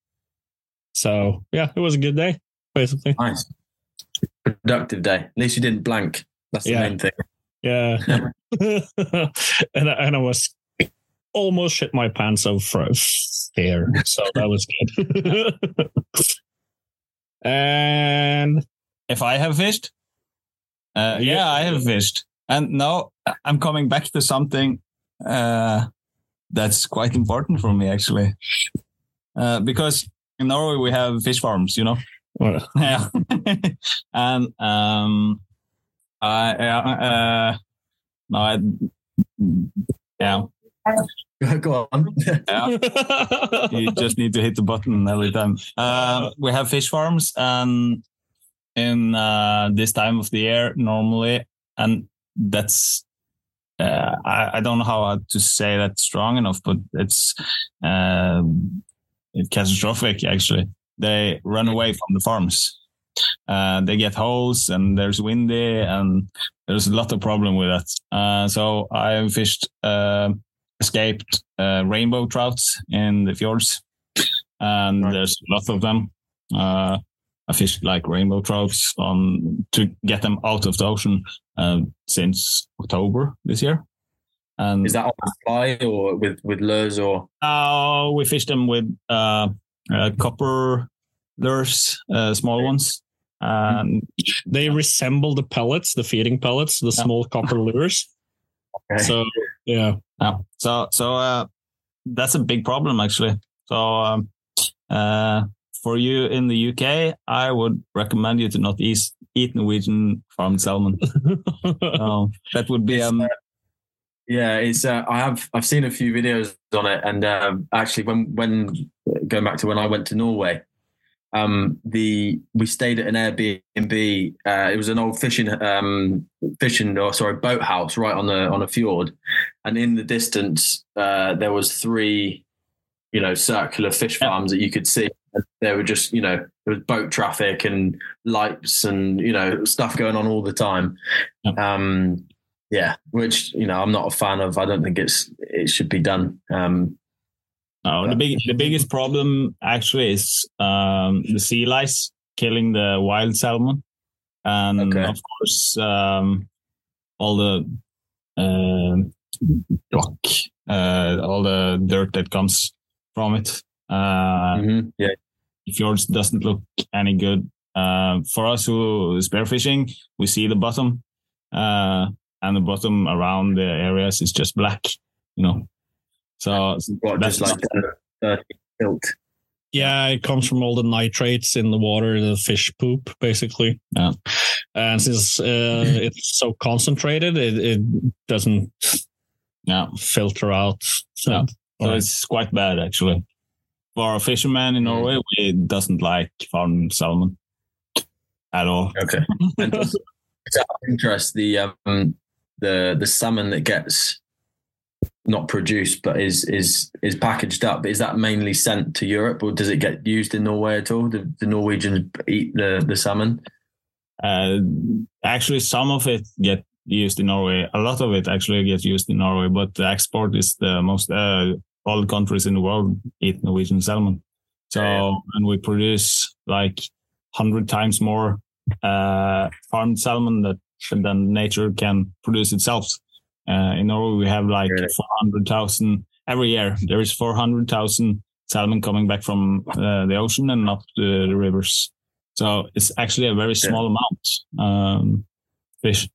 So yeah, it was a good day, basically. Nice. Productive day. At least you didn't blank. That's the Yeah. main thing. Yeah, and I- and I was almost shit my pants fr- fear, so that was good. and If I have fished, uh, Yeah. yeah, I have fished, and now I'm coming back to something uh, that's quite important for me actually, uh, because in Norway we have fish farms. You know. well, Yeah. and um, I uh, no, I, yeah, Go on. yeah. you just need to hit the button every time. Uh, we have fish farms, and in uh, this time of the year normally, and that's uh, I, I don't know how to say that strong enough, but it's uh, it's catastrophic. Actually, they run away from the farms. Uh, they get holes, and there's windy, and there's a lot of problem with that. Uh, so I fished uh, escaped uh, rainbow trouts in the fjords, and Right. there's a lot of them. Uh, I fished like rainbow trouts on to get them out of the ocean uh, since October this year. And Is that on the fly or with with lures or? now we fish them with uh, uh, copper lures, uh, small ones. And they resemble the pellets, the feeding pellets, the Yeah. small copper lures. Okay. So yeah, yeah, so so uh, that's a big problem actually. So um, uh, for you in the UK, I would recommend you to not eat eat Norwegian farmed salmon. So that would be um, Yeah, it's. Uh, I have. I've seen a few videos on it, and um, actually, when when going back to when I went to Norway, um, the we stayed at an Airbnb. Uh, it was an old fishing, um, fishing or sorry, boathouse right on the on a fjord, and in the distance, uh, there was three, you know, circular fish farms that you could see. There were just, you know, there was boat traffic and lights and you know stuff going on all the time. Um, yeah, which you know I'm not a fan of. I don't think it's it should be done. Um, No, the big the biggest problem actually is um, the sea lice killing the wild salmon, and Okay. of course um, all the um rock, uh, all the dirt that comes from it. Uh, mhm, Yeah, fjords doesn't look any good. Uh, for us who spearfishing, we see the bottom, uh, and the bottom around the areas is just black. You know, so what, That's just like uh, dirty yeah, it comes from all the nitrates in the water, the fish poop, basically. Yeah. And since uh, it's so concentrated, it, it doesn't yeah. filter out. So, Yeah. So it's quite bad actually. For a fisherman in Mm. Norway, we doesn't like farmed salmon at all. Okay. Out of interest, the um, the the salmon that gets not produced but is is is packaged up is that mainly sent to Europe or does it get used in Norway at all? Do the Norwegians eat the the salmon? Uh, actually, some of it get used in Norway. A lot of it actually gets used in Norway, but the export is the most. Uh, all countries in the world eat Norwegian salmon. So, Yeah. and we produce like hundred times more uh, farmed salmon that than nature can produce itself. Uh, in Norway, we have like Really? 400,000 every year. There is 400,000 salmon coming back from uh, the ocean and up the, the rivers. So it's actually a very small amount um, fish.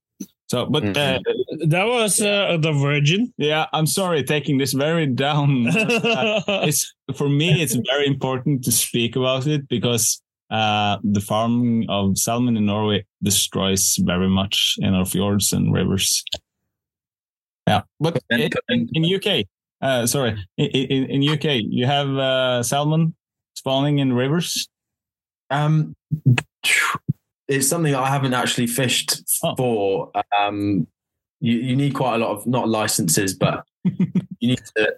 So, but uh, that was uh, the Virgin. yeah, I'm sorry taking this very down. it's for me, it's very important to speak about it because uh, the farming of salmon in Norway destroys very much in our fjords and rivers. Yeah, but in, in, in UK, uh, sorry, in, in, in UK, you have uh, salmon spawning in rivers. Um, it's something I haven't actually fished Oh. for. Um, you, you need quite a lot of not licenses, but you need to.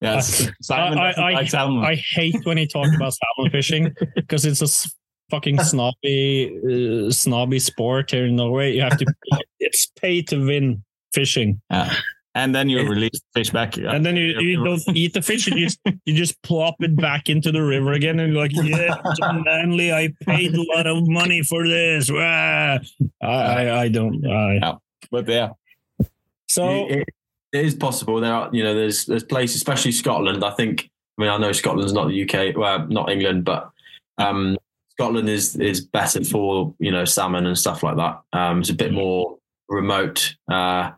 Yes, Simon I- I- like salmon. I hate when you talk about salmon fishing because it's a fucking snobby, uh, snobby sport here in Norway. You have to, it's pay to win fishing, Yeah. And then you release the fish back. and then you, you don't eat the fish. You just you just plop it back into the river again, and you're like, yeah, so manly. I paid a lot of money for this. Wah. I I, I don't. I, But yeah, so it, it is possible. There are, you know, there's there's places, especially Scotland. I think. I mean, I know Scotland's not the UK, well, not England, but um, Scotland is is better for you know salmon and stuff like that. Um, it's a bit more remote. Uh,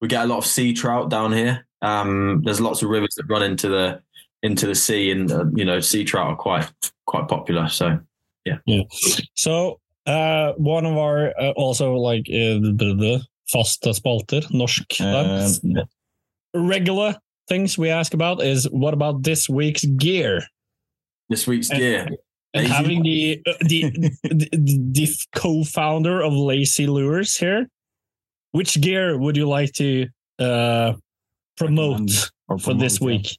we get a lot of sea trout down here. Um, there's lots of rivers that run into the into the sea, and uh, you know, sea trout are quite quite popular. So yeah. So uh, one of our uh, also like uh, the, the fasta spalter, norsk uh, regular things we ask about is what about this week's gear? This week's And- gear. And Lazy- having the uh, the, the the co-founder of Lazy Lures here, which gear would you like to uh, promote or for this week?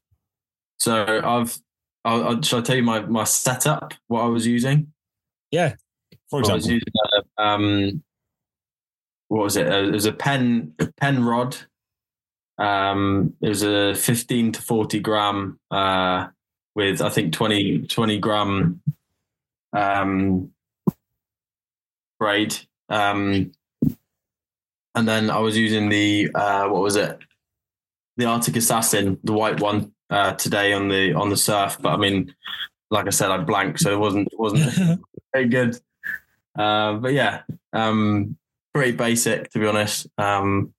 So I've. I'll, I'll, shall I tell you my, my setup? What I was using? Yeah, For I was example, using a, um, what was it? Uh, It was a pen a Penn rod. Um, it was a fifteen to forty gram uh, with I think 20, 20 gram um, braid. Um, and then I was using the uh, what was it? The Arctic Assassin, the white one, uh, today on the on the surf. But I mean, like I said, I blanked, so it wasn't it wasn't very good. Uh, but yeah, um, pretty basic to be honest. Um,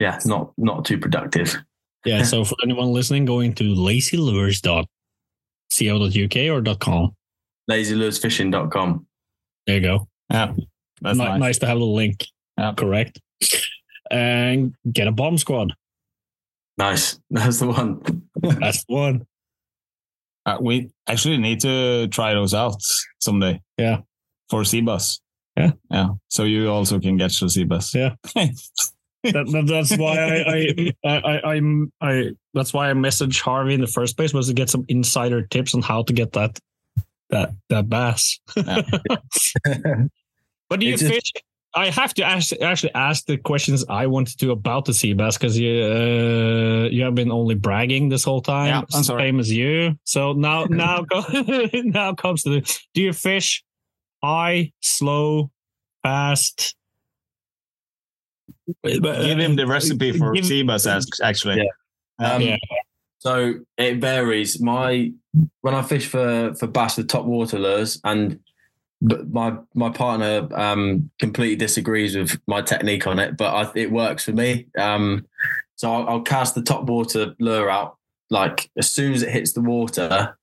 yeah, not not too productive. yeah. So for anyone listening, going to lazylures.co.uk or .com. LazyLuresFishing.com. There you go. yeah, that's Ni- nice. nice to have the link. Yeah. Correct. And get a bomb squad. Nice, that's the one. That's the one. Uh, we actually need to try those out someday. Yeah. For sea bass. Yeah. Yeah. So you also can get to sea bass. Yeah. That, that- that's why I, I, I, I, I'm, I, that's why I messaged Harvey in the first place was to get some insider tips on how to get that, that, that bass. Yeah. but do you It's just- fish? I have to ask, actually ask the questions I wanted to about the sea bass because you, uh, you have been only bragging this whole time, Yeah, I'm sorry. same as you. So now, now, go, now comes to the. Do you fish high, slow, fast? Give him the recipe for Give- sea bass, as- actually. Yeah. Um, Yeah. So it varies. My when I fish for for bass with top water lures, and but my my partner um, completely disagrees with my technique on it, but I, it works for me. Um, so I'll, I'll cast the top water lure out like as soon as it hits the water.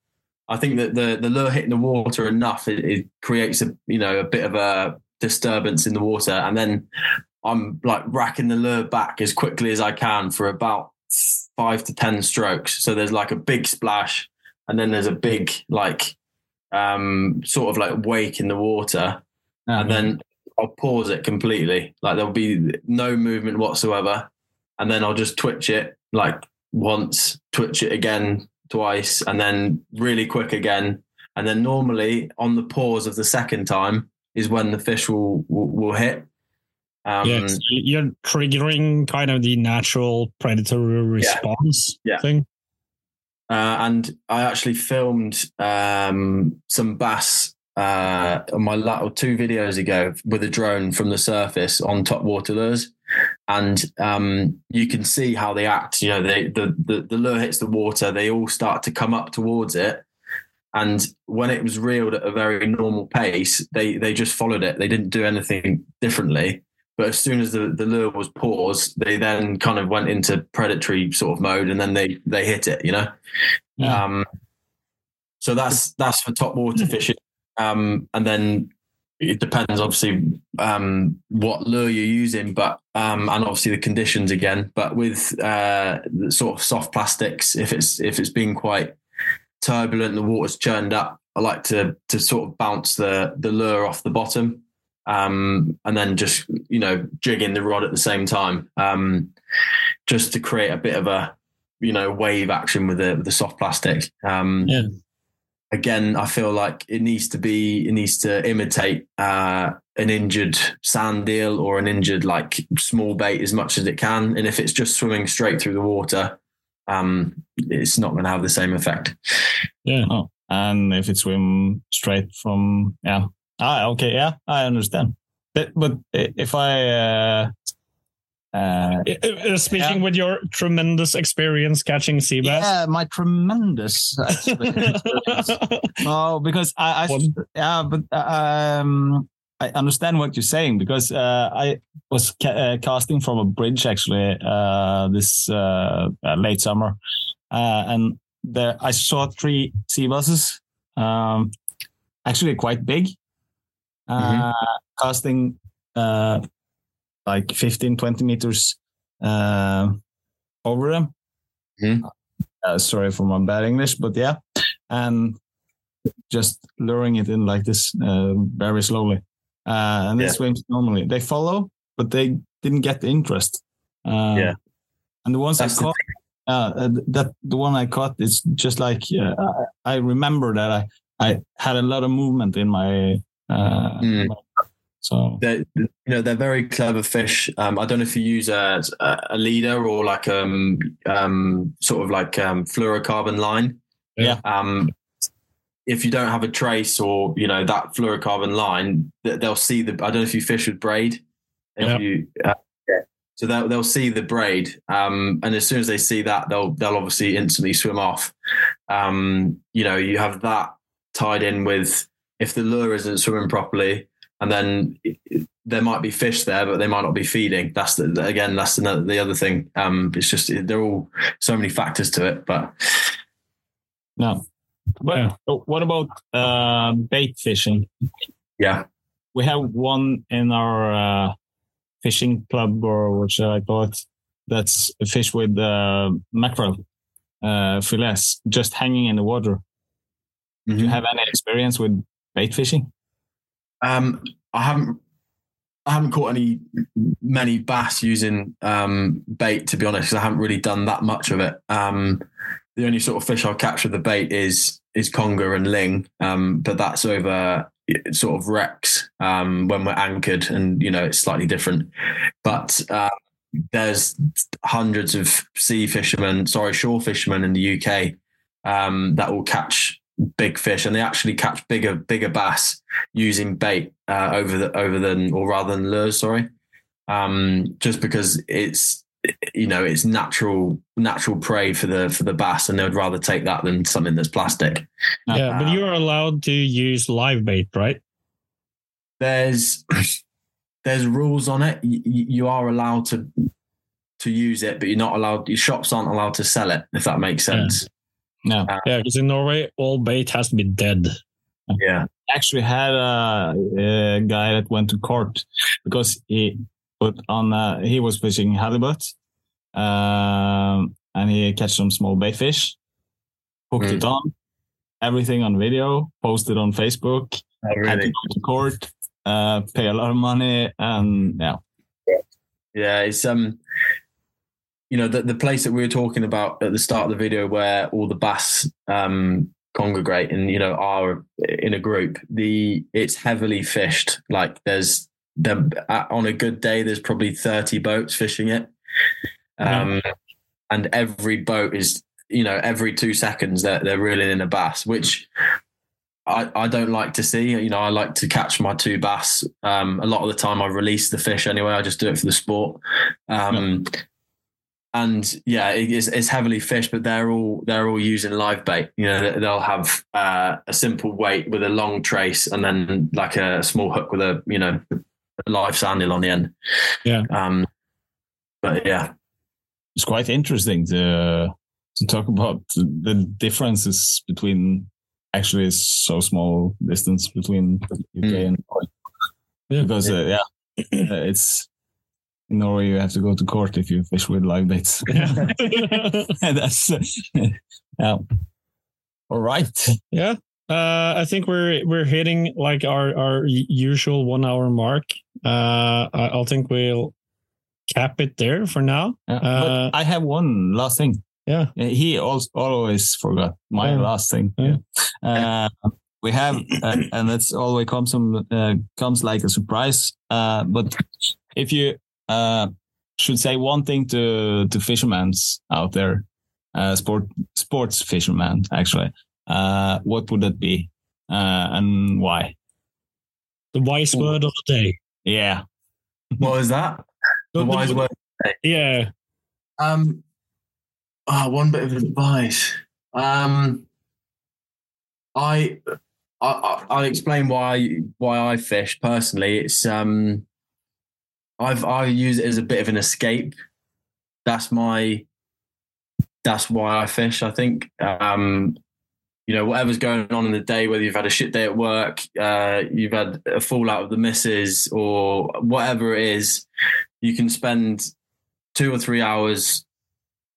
I think that the the lure hitting the water enough it, it creates a you know a bit of a disturbance in the water, and then I'm like racking the lure back as quickly as I can for about five to ten strokes. So there's like a big splash, and then there's a big like um sort of like wake in the water, and then I'll pause it completely. Like there'll be no movement whatsoever, and then I'll just twitch it like once, twitch it again twice, and then really quick again. And then normally on the pause of the second time is when the fish will will, will hit. Um, yeah, you're triggering kind of the natural predatory response Yeah. thing. Uh, and I actually filmed um, some bass uh, on my two videos ago with a drone from the surface on top water lures, and um, you can see how they act. You know, they, the, the the lure hits the water, they all start to come up towards it, and when it was reeled at a very normal pace, they they just followed it. They didn't do anything differently. But as soon as the, the lure was paused, they then kind of went into predatory sort of mode, and then they they hit it. You know. Yeah. Um, so that's that's for top water fishing, um, and then it depends obviously um, what lure you're using, but um, and obviously the conditions again. But with uh, the sort of soft plastics, if it's if it's been quite turbulent, the water's churned up, I like to to sort of bounce the the lure off the bottom, um, and then just you know jig in the rod at the same time, um, just to create a bit of a you know wave action with the with the soft plastic. Um, Yeah. Again, I feel like it needs to be it needs to imitate uh, an injured sand eel or an injured like small bait as much as it can. And if it's just swimming straight through the water, um, it's not going to have the same effect. Yeah. Oh, and if it swim straight from yeah. Ah, okay, yeah, I understand. But, but if I uh, uh, Uh, Speaking with your tremendous experience catching sea bass. yeah, my tremendous actually. no, because I, I yeah, but um, I understand what you're saying because uh, I was ca- uh, casting from a bridge actually uh, this uh, uh, late summer, uh, and there I saw three sea basses. Um, actually quite big, uh, casting uh, like 15, 20 meters uh, over them. Mhm. Uh, sorry for my bad English, but yeah, and just luring it in like this uh, very slowly. Uh, and they Yeah. swim normally. They follow, but they didn't get the interest. Uh, Yeah. And the ones That's I caught, that the one I caught is just like I, I remember that I I had a lot of movement in my. Uh, Mm. so They're, you know, they're very clever fish. Um, I don't know if you use a, a leader or like um, um, sort of like um, fluorocarbon line. Yeah. Um, if you don't have a trace or you know that fluorocarbon line, they'll see the. I don't know if you fish with braid. If Yeah. you, uh, yeah. So they'll they'll see the braid, um, and as soon as they see that, they'll they'll obviously instantly swim off. Um, you know, you have that tied in with if the lure isn't swimming properly, and then it- it- there might be fish there, but they might not be feeding. That's the, again, that's another, the other thing. Um, it's just there are all so many factors to it, but no. But Yeah. uh, what about uh, bait fishing? yeah, We have one in our uh, fishing club, or what should I call it? That's a fish with uh, mackerel uh, fillets just hanging in the water. Do you have any experience with bait fishing? Um, I haven't. I haven't caught any many bass using um, bait, to be honest. I haven't really done that much of it. Um, the only sort of fish I'll catch with the bait is is conger and ling, um, but that's over sort of wrecks um, when we're anchored, and you know it's slightly different. But uh, there's hundreds of sea fishermen, sorry, shore fishermen in the UK um, that will catch big fish, and they actually catch bigger bigger bass using bait uh, over the over than or rather than lures. Sorry, um, just because it's you know it's natural natural prey for the for the bass, and they would rather take that than something that's plastic. Yeah, but Uh, you are allowed to use live bait, right? There's there's rules on it. You, you are allowed to to use it, but you're not allowed. Your shops aren't allowed to sell it. If that makes Yeah. sense. No. Yeah, because in Norway, all bait has to be dead. Yeah. actually had a, a guy that went to court because he put on uh, he was fishing halibut um, and he catch some small bait fish hooked Mm. it on everything on video posted on facebook had to go to court uh, pay a lot of money and yeah Yeah, it's um, you know, the the place that we were talking about at the start of the video where all the bass um congregate and you know are in a group. The it's heavily fished. Like there's there on a good day, there's probably thirty boats fishing it, um, and every boat is you know every two seconds they're they're reeling in a bass, which. I, I don't like to see. You know, I like to catch my two bass. Um, a lot of the time, I release the fish anyway. I just do it for the sport. Um, And yeah, it is, it's heavily fished, but they're all they're all using live bait. You know, they- they'll have uh, a simple weight with a long trace, and then like a small hook with a you know live sandeel on the end. Yeah. Um, but yeah, it's quite interesting to to talk about the differences between actually so small distance between UK Mm. and Yeah. Because uh, yeah, it's in Norway you have to go to court if you fish with live baits. That's yeah. All right. yeah. Uh, I think we're we're hitting like our our usual one hour mark. Uh, I, I think we'll cap it there for now. Yeah. Uh, but I have one last thing. Yeah. Uh, He also always forgot my Yeah. last thing. Yeah. Uh, we have, uh, and that's always comes some uh, comes like a surprise. Uh, but if you uh, should say one thing to to fishermen out there, uh, sport sports fishermen actually, uh, what would that be, uh, and why? The wise word of the day. Yeah. what was that? The The- the- wise word. Yeah. Um, oh, one bit of advice. Um, I, I, I- I'll explain why why I fish personally. It's um, I've I use it as a bit of an escape. That's my. That's why I fish. I think. Um, you know, whatever's going on in the day, whether you've had a shit day at work, uh, you've had a fallout with the missus, or whatever it is, you can spend two or three hours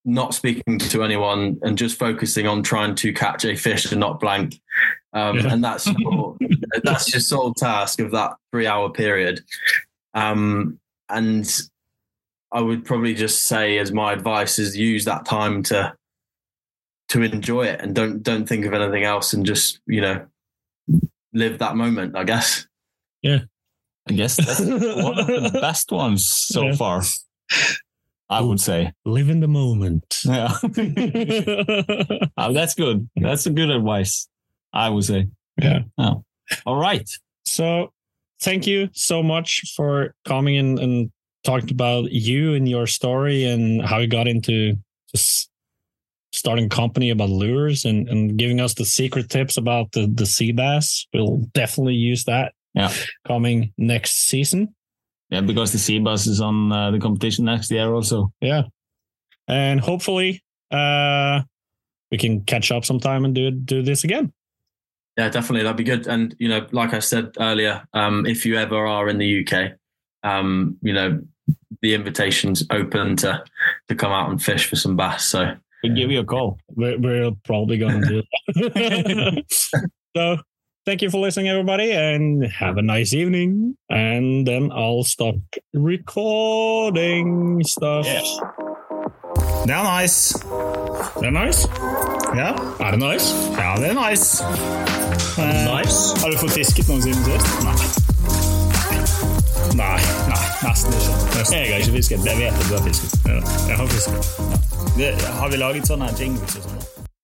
not speaking to anyone and just focusing on trying to catch a fish and not blank. Um, Yeah. And that's your, that's your sole task of that three hour period. Um, and I would probably just say, as my advice, is use that time to to enjoy it and don't don't think of anything else and just you know live that moment. I guess. Yeah, I guess that's one of the best ones so Yeah. far. I would say. Live in the moment. Yeah. Oh, that's good. That's a good advice. I would say. Yeah. Oh. All right. So thank you so much for coming in and talking about you and your story and how you got into just starting a company about lures and, and giving us the secret tips about the, the sea bass. We'll definitely use that Yeah. coming next season. Yeah, because the sea bass is on uh, the competition next year also. Yeah. And hopefully uh we can catch up sometime and do do this again. Yeah, definitely. That'd be good. And, you know, like I said earlier, um, if you ever are in the UK, um, you know, the invitation's open to to come out and fish for some bass. So We'll give you a call. We're, we're probably going to do that. so thank you for listening, everybody, and have a nice evening. And then I'll stop recording stuff. Det er nice. Det er nice. Ja, Er det nice? ja det er nice. Eh, Nice. Har du fått fisket noen siden sist? Nei. Nei. Nei, nesten ikke. Nesten. Jeg har ikke fisket. Jeg vet at du har fisket. Ja, jeg har fisket. Det, har vi laget sånne jingles og sånn?